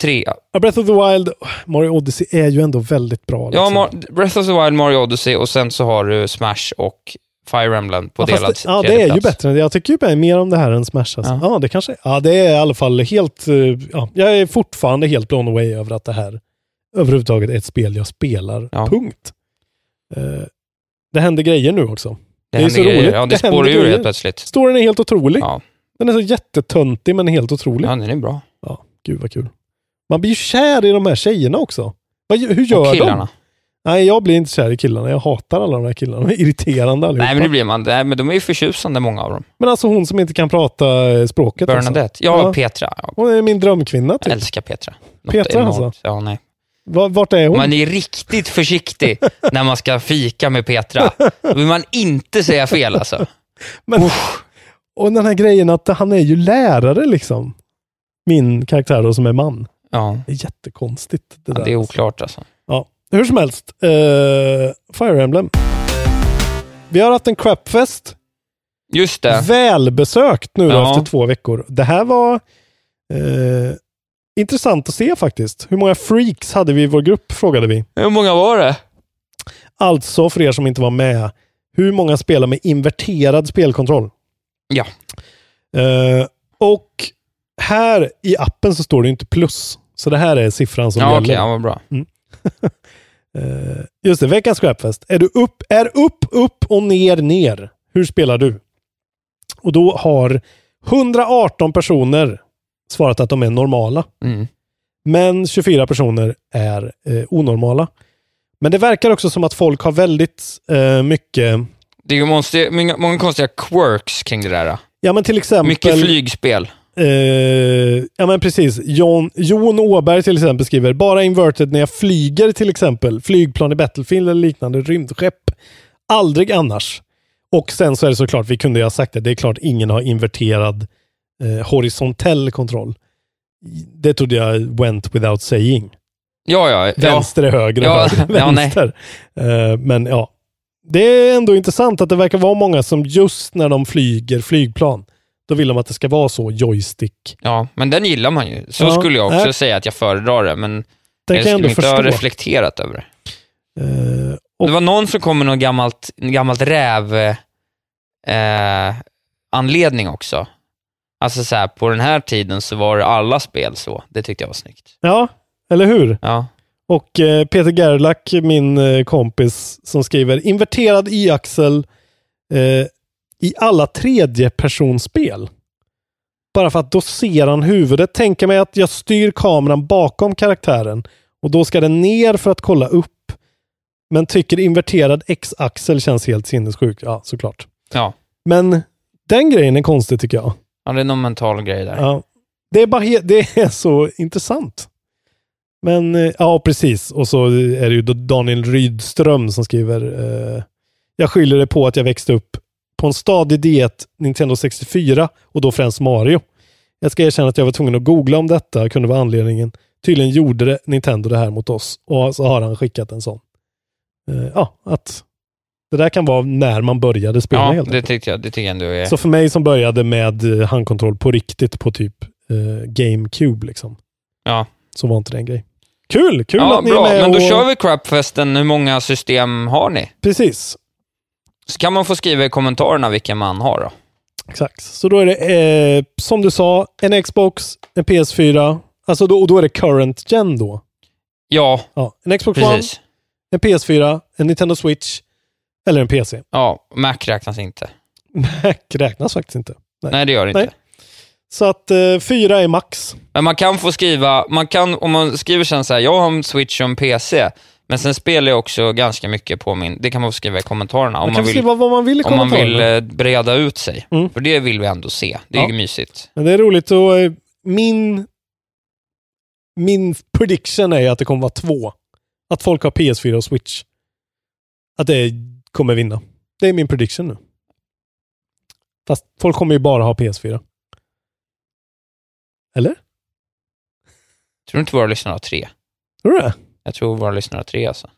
tre. Ja, Breath of the Wild, Mario Odyssey är ju ändå väldigt bra. Ja, liksom. Mar- Breath of the Wild, Mario Odyssey och sen så har du Smash och Fire Emblem på ja, delad det, ja, det är ju plats. bättre. Jag tycker ju mer om det här än Smash. Alltså. Ja. Ja. det kanske Ja, det är i alla fall helt... eh, Ja, jag är fortfarande helt blown away över att det här överhuvudtaget är ett spel jag spelar. Ja. Punkt. Eh, det händer grejer nu också. Det, det är så grejer. roligt. Ja, det, Det spårar ur helt plötsligt. Storyn är helt otrolig. Ja. Den är så jättetöntig men helt otrolig. ja, Ja. den är bra. gud vad kul. Man blir ju kär i de här tjejerna också. Hur gör Och de? Nej, jag blir inte kär i killarna. Jag hatar alla de här killarna. De är irriterande allihopa. Nej, men det blir man. Nej, men de är ju förtjusande, många av dem. Men alltså hon som inte kan prata eh, språket. Alltså. Bernadette. Ja, Ja. Petra. Ja, Hon är min drömkvinna jag typ. älskar Petra. Något Petra, enormt. alltså? Ja, nej. Va- Vart är hon? Man är riktigt försiktig när man ska fika med Petra. Då vill man inte säga fel alltså. Men, och den här grejen att han är ju lärare liksom. Min karaktär då som är man. Ja, Det är jättekonstigt. Det, ja där, det är alltså. oklart alltså. Hur som helst. eh, Fire Emblem. Vi har haft en crapfest. Just det. Välbesökt nu Ja. efter två veckor. Det här var eh, intressant att se faktiskt. Hur många freaks hade vi i vår grupp frågade vi. Hur många var det? Alltså för er som inte var med. Hur många spelar med inverterad spelkontroll? Ja. Eh, och här i appen så står det inte plus. Så det här är siffran som Ja, gäller. okej, ja, vad bra. Eh, just det, veckans scrapfest. Är du upp, är upp, upp och ner, ner. Hur spelar du? Och då har 118 personer svarat att de är normala. Mm. Men 24 personer är eh, onormala. Men det verkar också som att folk har väldigt eh, mycket... Det är ju många, många, många konstiga quirks kring det där. Ja, men till exempel... Mycket flygspel. Eh, ja men precis. Jon, Jon Åberg till exempel skriver, bara inverted när jag flyger till exempel. Flygplan i Battlefield eller liknande rymdskepp. Aldrig annars. Och sen så är det såklart, vi kunde ju ha sagt det, det är klart ingen har inverterad eh, horisontell kontroll. Det trodde jag went without saying. Ja, ja. Vänster är höger och Ja, höger ja, vänster. Eh, men ja, det är ändå intressant att det verkar vara många som just när de flyger flygplan, då vill de att det ska vara så joystick. Ja, men den gillar man ju. Så Ja, skulle jag också nej. säga att jag föredrar det, men Den jag skulle inte ha reflekterat över det. Eh, Det var någon som kom med något gammalt, gammalt räv eh, anledning också. Alltså så här, på den här tiden så var det alla spel så. Det tyckte jag var snyggt. Ja, eller hur? Ja. Och eh, Peter Gerlach, min eh, kompis, som skriver inverterad i-axel eh, i alla tredjepersonsspel. Bara för att då ser han huvudet. Tänker mig att jag styr kameran bakom karaktären och då ska den ner för att kolla upp. Men tycker inverterad x-axel känns helt sinnessjukt. Ja, såklart. Ja. Men den grejen är konstig tycker jag. ja, det är någon mental grej där. Ja. Det, är bara det är så intressant. Men eh, ja, precis. Och så är det ju Daniel Rydström som skriver eh, Jag skyller det på att jag växte upp på en stadig diet Nintendo 64 och då främst Mario. Jag ska erkänna att jag var tvungen att googla om detta kunde vara anledningen. Tydligen gjorde det Nintendo det här mot oss och så har han skickat en sån. Eh, ja, att det där kan vara när man började spela Ja, helt det enkelt. tyckte jag, det tycker jag ändå är... Så för mig som började med eh, handkontroll på riktigt på typ eh, GameCube liksom. Ja. Så var inte det en grej. Kul! Kul ja, att ni bra. är med Men då och... kör vi crapfesten. Hur många system har ni? Precis. Så kan man få skriva i kommentarerna vilka man har då. Exakt. Så då är det, eh, som du sa, en Xbox, en PS4. Alltså då, och då är det current gen då. Ja, Ja, en Xbox precis. One, en PS4, en Nintendo Switch eller en PC. Ja, Mac räknas inte. Mac räknas faktiskt inte. Nej, det gör det inte. Nej. Så att eh, fyra är max. Men man kan få skriva, man kan, om man skriver sen så här, jag har en Switch och en PC, men sen spelar jag också ganska mycket på min, det kan man få skriva i kommentarerna. Om Man vill, skriva vad man vill i om man vill eh, breda ut sig. Mm. För det vill vi ändå se. Det är Ja. ju mysigt. Men det är roligt och eh, min min prediction är att det kommer vara två. Att folk har PS4 och Switch. Att det kommer vinna. Det är min prediction nu. Fast folk kommer ju bara ha PS4. Eller? Tror du inte våra lyssnare har tre? Tror du det? Jag tror våra lyssnare har tre alltså.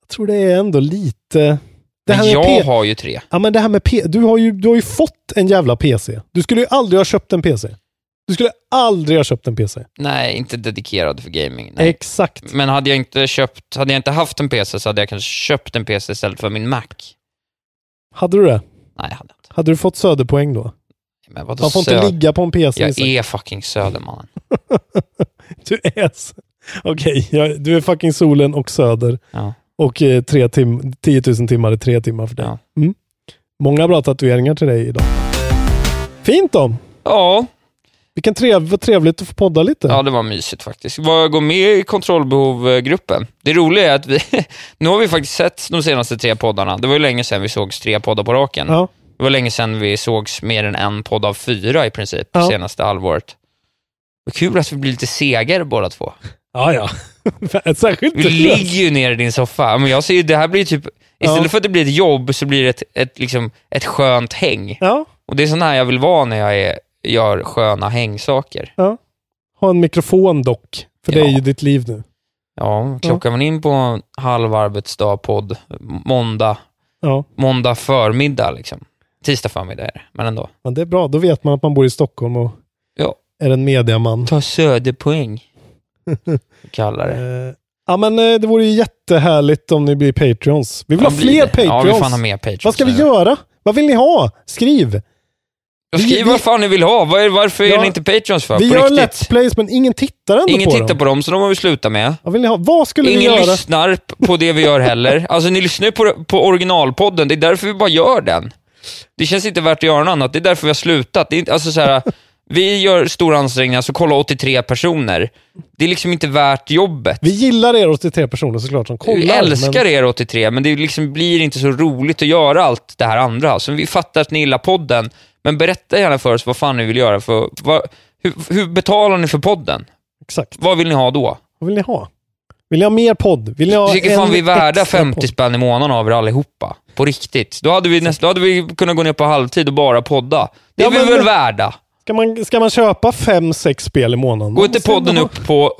Jag tror det är ändå lite... Det Men jag P- har ju tre. Ja, men det här med P... Du har, ju, du har ju fått en jävla PC. Du skulle ju aldrig ha köpt en PC. Du skulle aldrig ha köpt en PC. Nej, inte dedikerad för gaming. Nej. Exakt. Men hade jag inte köpt, hade jag inte haft en PC så hade jag kanske köpt en PC istället för min Mac. Hade du det? Nej, jag hade inte. Hade du fått söderpoäng då? Men vadå Man får inte söd- ligga på en PC. Jag är fucking Södermannen. Du är... Okej, ja, du är fucking solen och söder. Ja. Och eh, tre tim 10 000 timmar är tre timmar för dig. Ja. Mm. Många bra tatueringar till dig idag. Fint då. Ja, Vilken trev, vad trevligt att få podda lite. ja, det var mysigt faktiskt. Vad går med i kontrollbehov-gruppen? Det roliga är att vi, nu har vi faktiskt sett de senaste tre poddarna. Det var ju länge sedan vi sågs tre poddar på raken. Ja. Det var länge sedan vi sågs mer än en podd av fyra i princip, Ja. senaste halvåret. Vad kul att vi blir lite segare båda två. Ja, ja. Särskilt Vi ligger ju ner i din soffa. Men jag ser ju, det här blir typ, istället Ja. för att det blir ett jobb så blir det ett, ett, liksom, ett skönt häng. Ja, Och det är sån här jag vill vara när jag är, gör sköna hängsaker. ja. Ha en mikrofon dock. För det Ja. är ju ditt liv nu. Ja, klockar man in på halv arbetsdag podd, måndag, måndag förmiddag liksom. Tisdag förmiddag är det, men ändå. men det är bra. Då vet man att man bor i Stockholm och är en mediaman. Ta söderpoäng. Kallar det. Eh, ja, men eh, det vore ju jättehärligt om ni blir Patreons. Vi vill ha fler det. Patreons. Ja, vi fan ha mer Patreons Vad ska vi göra? Vad vill ni ha? Skriv! Vi- Skriv vi- vad fan ni vill ha. Var, varför Ja, är ni inte Patreons för? vi på gör riktigt? Let's Plays, men ingen tittar ändå Ingen på tittar dem. på dem, så de har vi slutat med. Vad vill ni ha? Vad skulle vi Ingen göra? lyssnar p- på det vi gör heller. Alltså ni lyssnar ju på, på originalpodden, det är därför vi bara gör den. Det känns inte värt att göra något annat, det är därför vi har slutat. Det är alltså så här, Vi gör stora ansträngningar, så kolla 83 personer. Det är liksom inte värt jobbet. Vi gillar er 83 personer såklart som kollar. Vi älskar men... er 83, men det liksom blir inte så roligt att göra allt det här andra. Så vi fattar att ni gillar podden, men berätta gärna för oss vad fan ni vill göra. För, vad, hur, hur betalar ni för podden? Exakt. Vad vill ni ha då? Vad vill ni ha? Vill ni ha mer podd? Vill ni ha tycker fan vi är värda extra 50 podd? spänn i månaden av er allihopa. På riktigt. Då hade vi, näst, då hade vi kunnat gå ner på halvtid och bara podda. Det är Ja, vi men- väl värda? Ska man, ska man köpa fem, sex spel i månaden? Går inte podden upp på,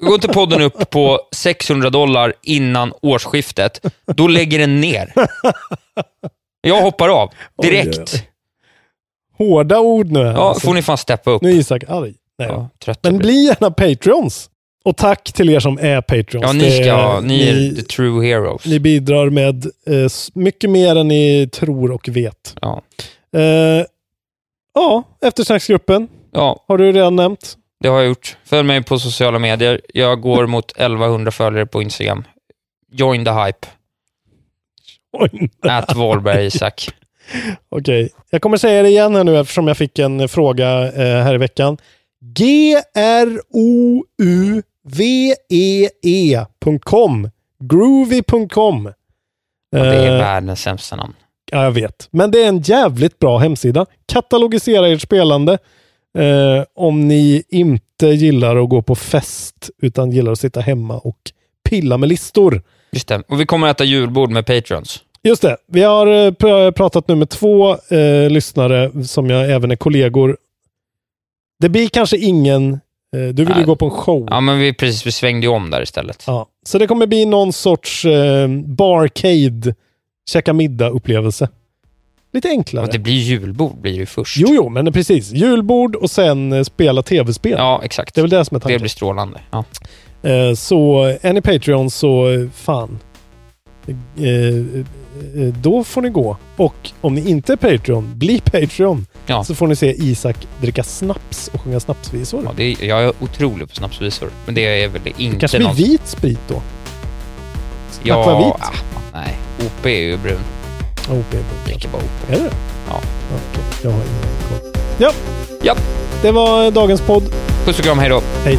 går inte podden upp på 600 dollar innan årsskiftet, då lägger den ner. Jag hoppar av direkt. oj, oj. Hårda ord nu. Ja, alltså. får ni fan steppa upp. Nu är Isak arg. Nej. Ja, trött Men bli gärna Patreons. Och tack till er som är Patreons. Ja, ni Det- ska, ni är ni, the true heroes. ni bidrar med eh, mycket mer än ni tror och vet. Ja. Eh, ja, eftersnacksgruppen ja, har du redan nämnt. det har jag gjort. Följ mig på sociala medier. Jag går mot 1100 följare på Instagram. Join the hype. Oj, At Wahlberg Isak. Okej, jag kommer säga det igen här nu eftersom jag fick en fråga eh, här i veckan. G-R-O-U-V-E-E.com Groovy.com Ja, det är Eh, världens sämsta namn. Ja, jag vet. Men det är en jävligt bra hemsida. Katalogisera ert spelande. Eh, om ni inte gillar att gå på fest, utan gillar att sitta hemma och pilla med listor. Just det. Och vi kommer att äta julbord med Patrons. Just det. Vi har eh, pr- pratat nu med två eh, lyssnare som jag även är kollegor. Det blir kanske ingen... Eh, du vill ju Nej. gå på en show. Ja, men vi, precis, vi svängde ju om där istället. Ja. Så det kommer bli någon sorts eh, barcade, käka middag-upplevelse. Lite enklare. Och det blir julbord blir det först. Jo, jo, men precis. Julbord och sen eh, spela tv-spel. Ja, exakt. Det är väl det som är Det tanken. blir strålande. Ja. Eh, så är ni Patreon så eh, fan. Då får ni gå. Och om ni inte är Patreon, bli Patreon. Ja. Så får ni se Isak dricka snaps och sjunga snapsvisor. Ja, det är, jag är otrolig på snapsvisor, men det är väl inte Kanske blir någon... vit sprit då? Ja, Akvavit? ah, nej. OP är ju brun. Oh, baby. Dricker bara OP. Är det Ja. Okej, jag har ingen koll. Ja, Ja. det var dagens podd. Puss och kram, hej då. Hej.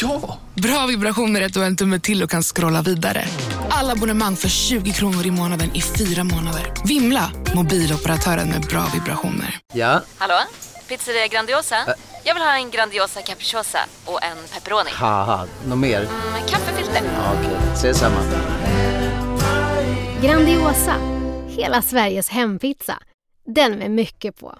Ja! Bra vibrationer är att du har en tumme till och kan scrolla vidare. Alla abonnemang för 20 kronor i månaden i fyra månader. Vimla! Mobiloperatören med bra vibrationer. Ja, Hallå? Pizzeria Grandiosa? Jag vill ha en Grandiosa capriciosa och en pepperoni. något mer? Med kaffefilter. Ja, Okej, ses samma. Grandiosa, hela Sveriges hempizza. Den med mycket på.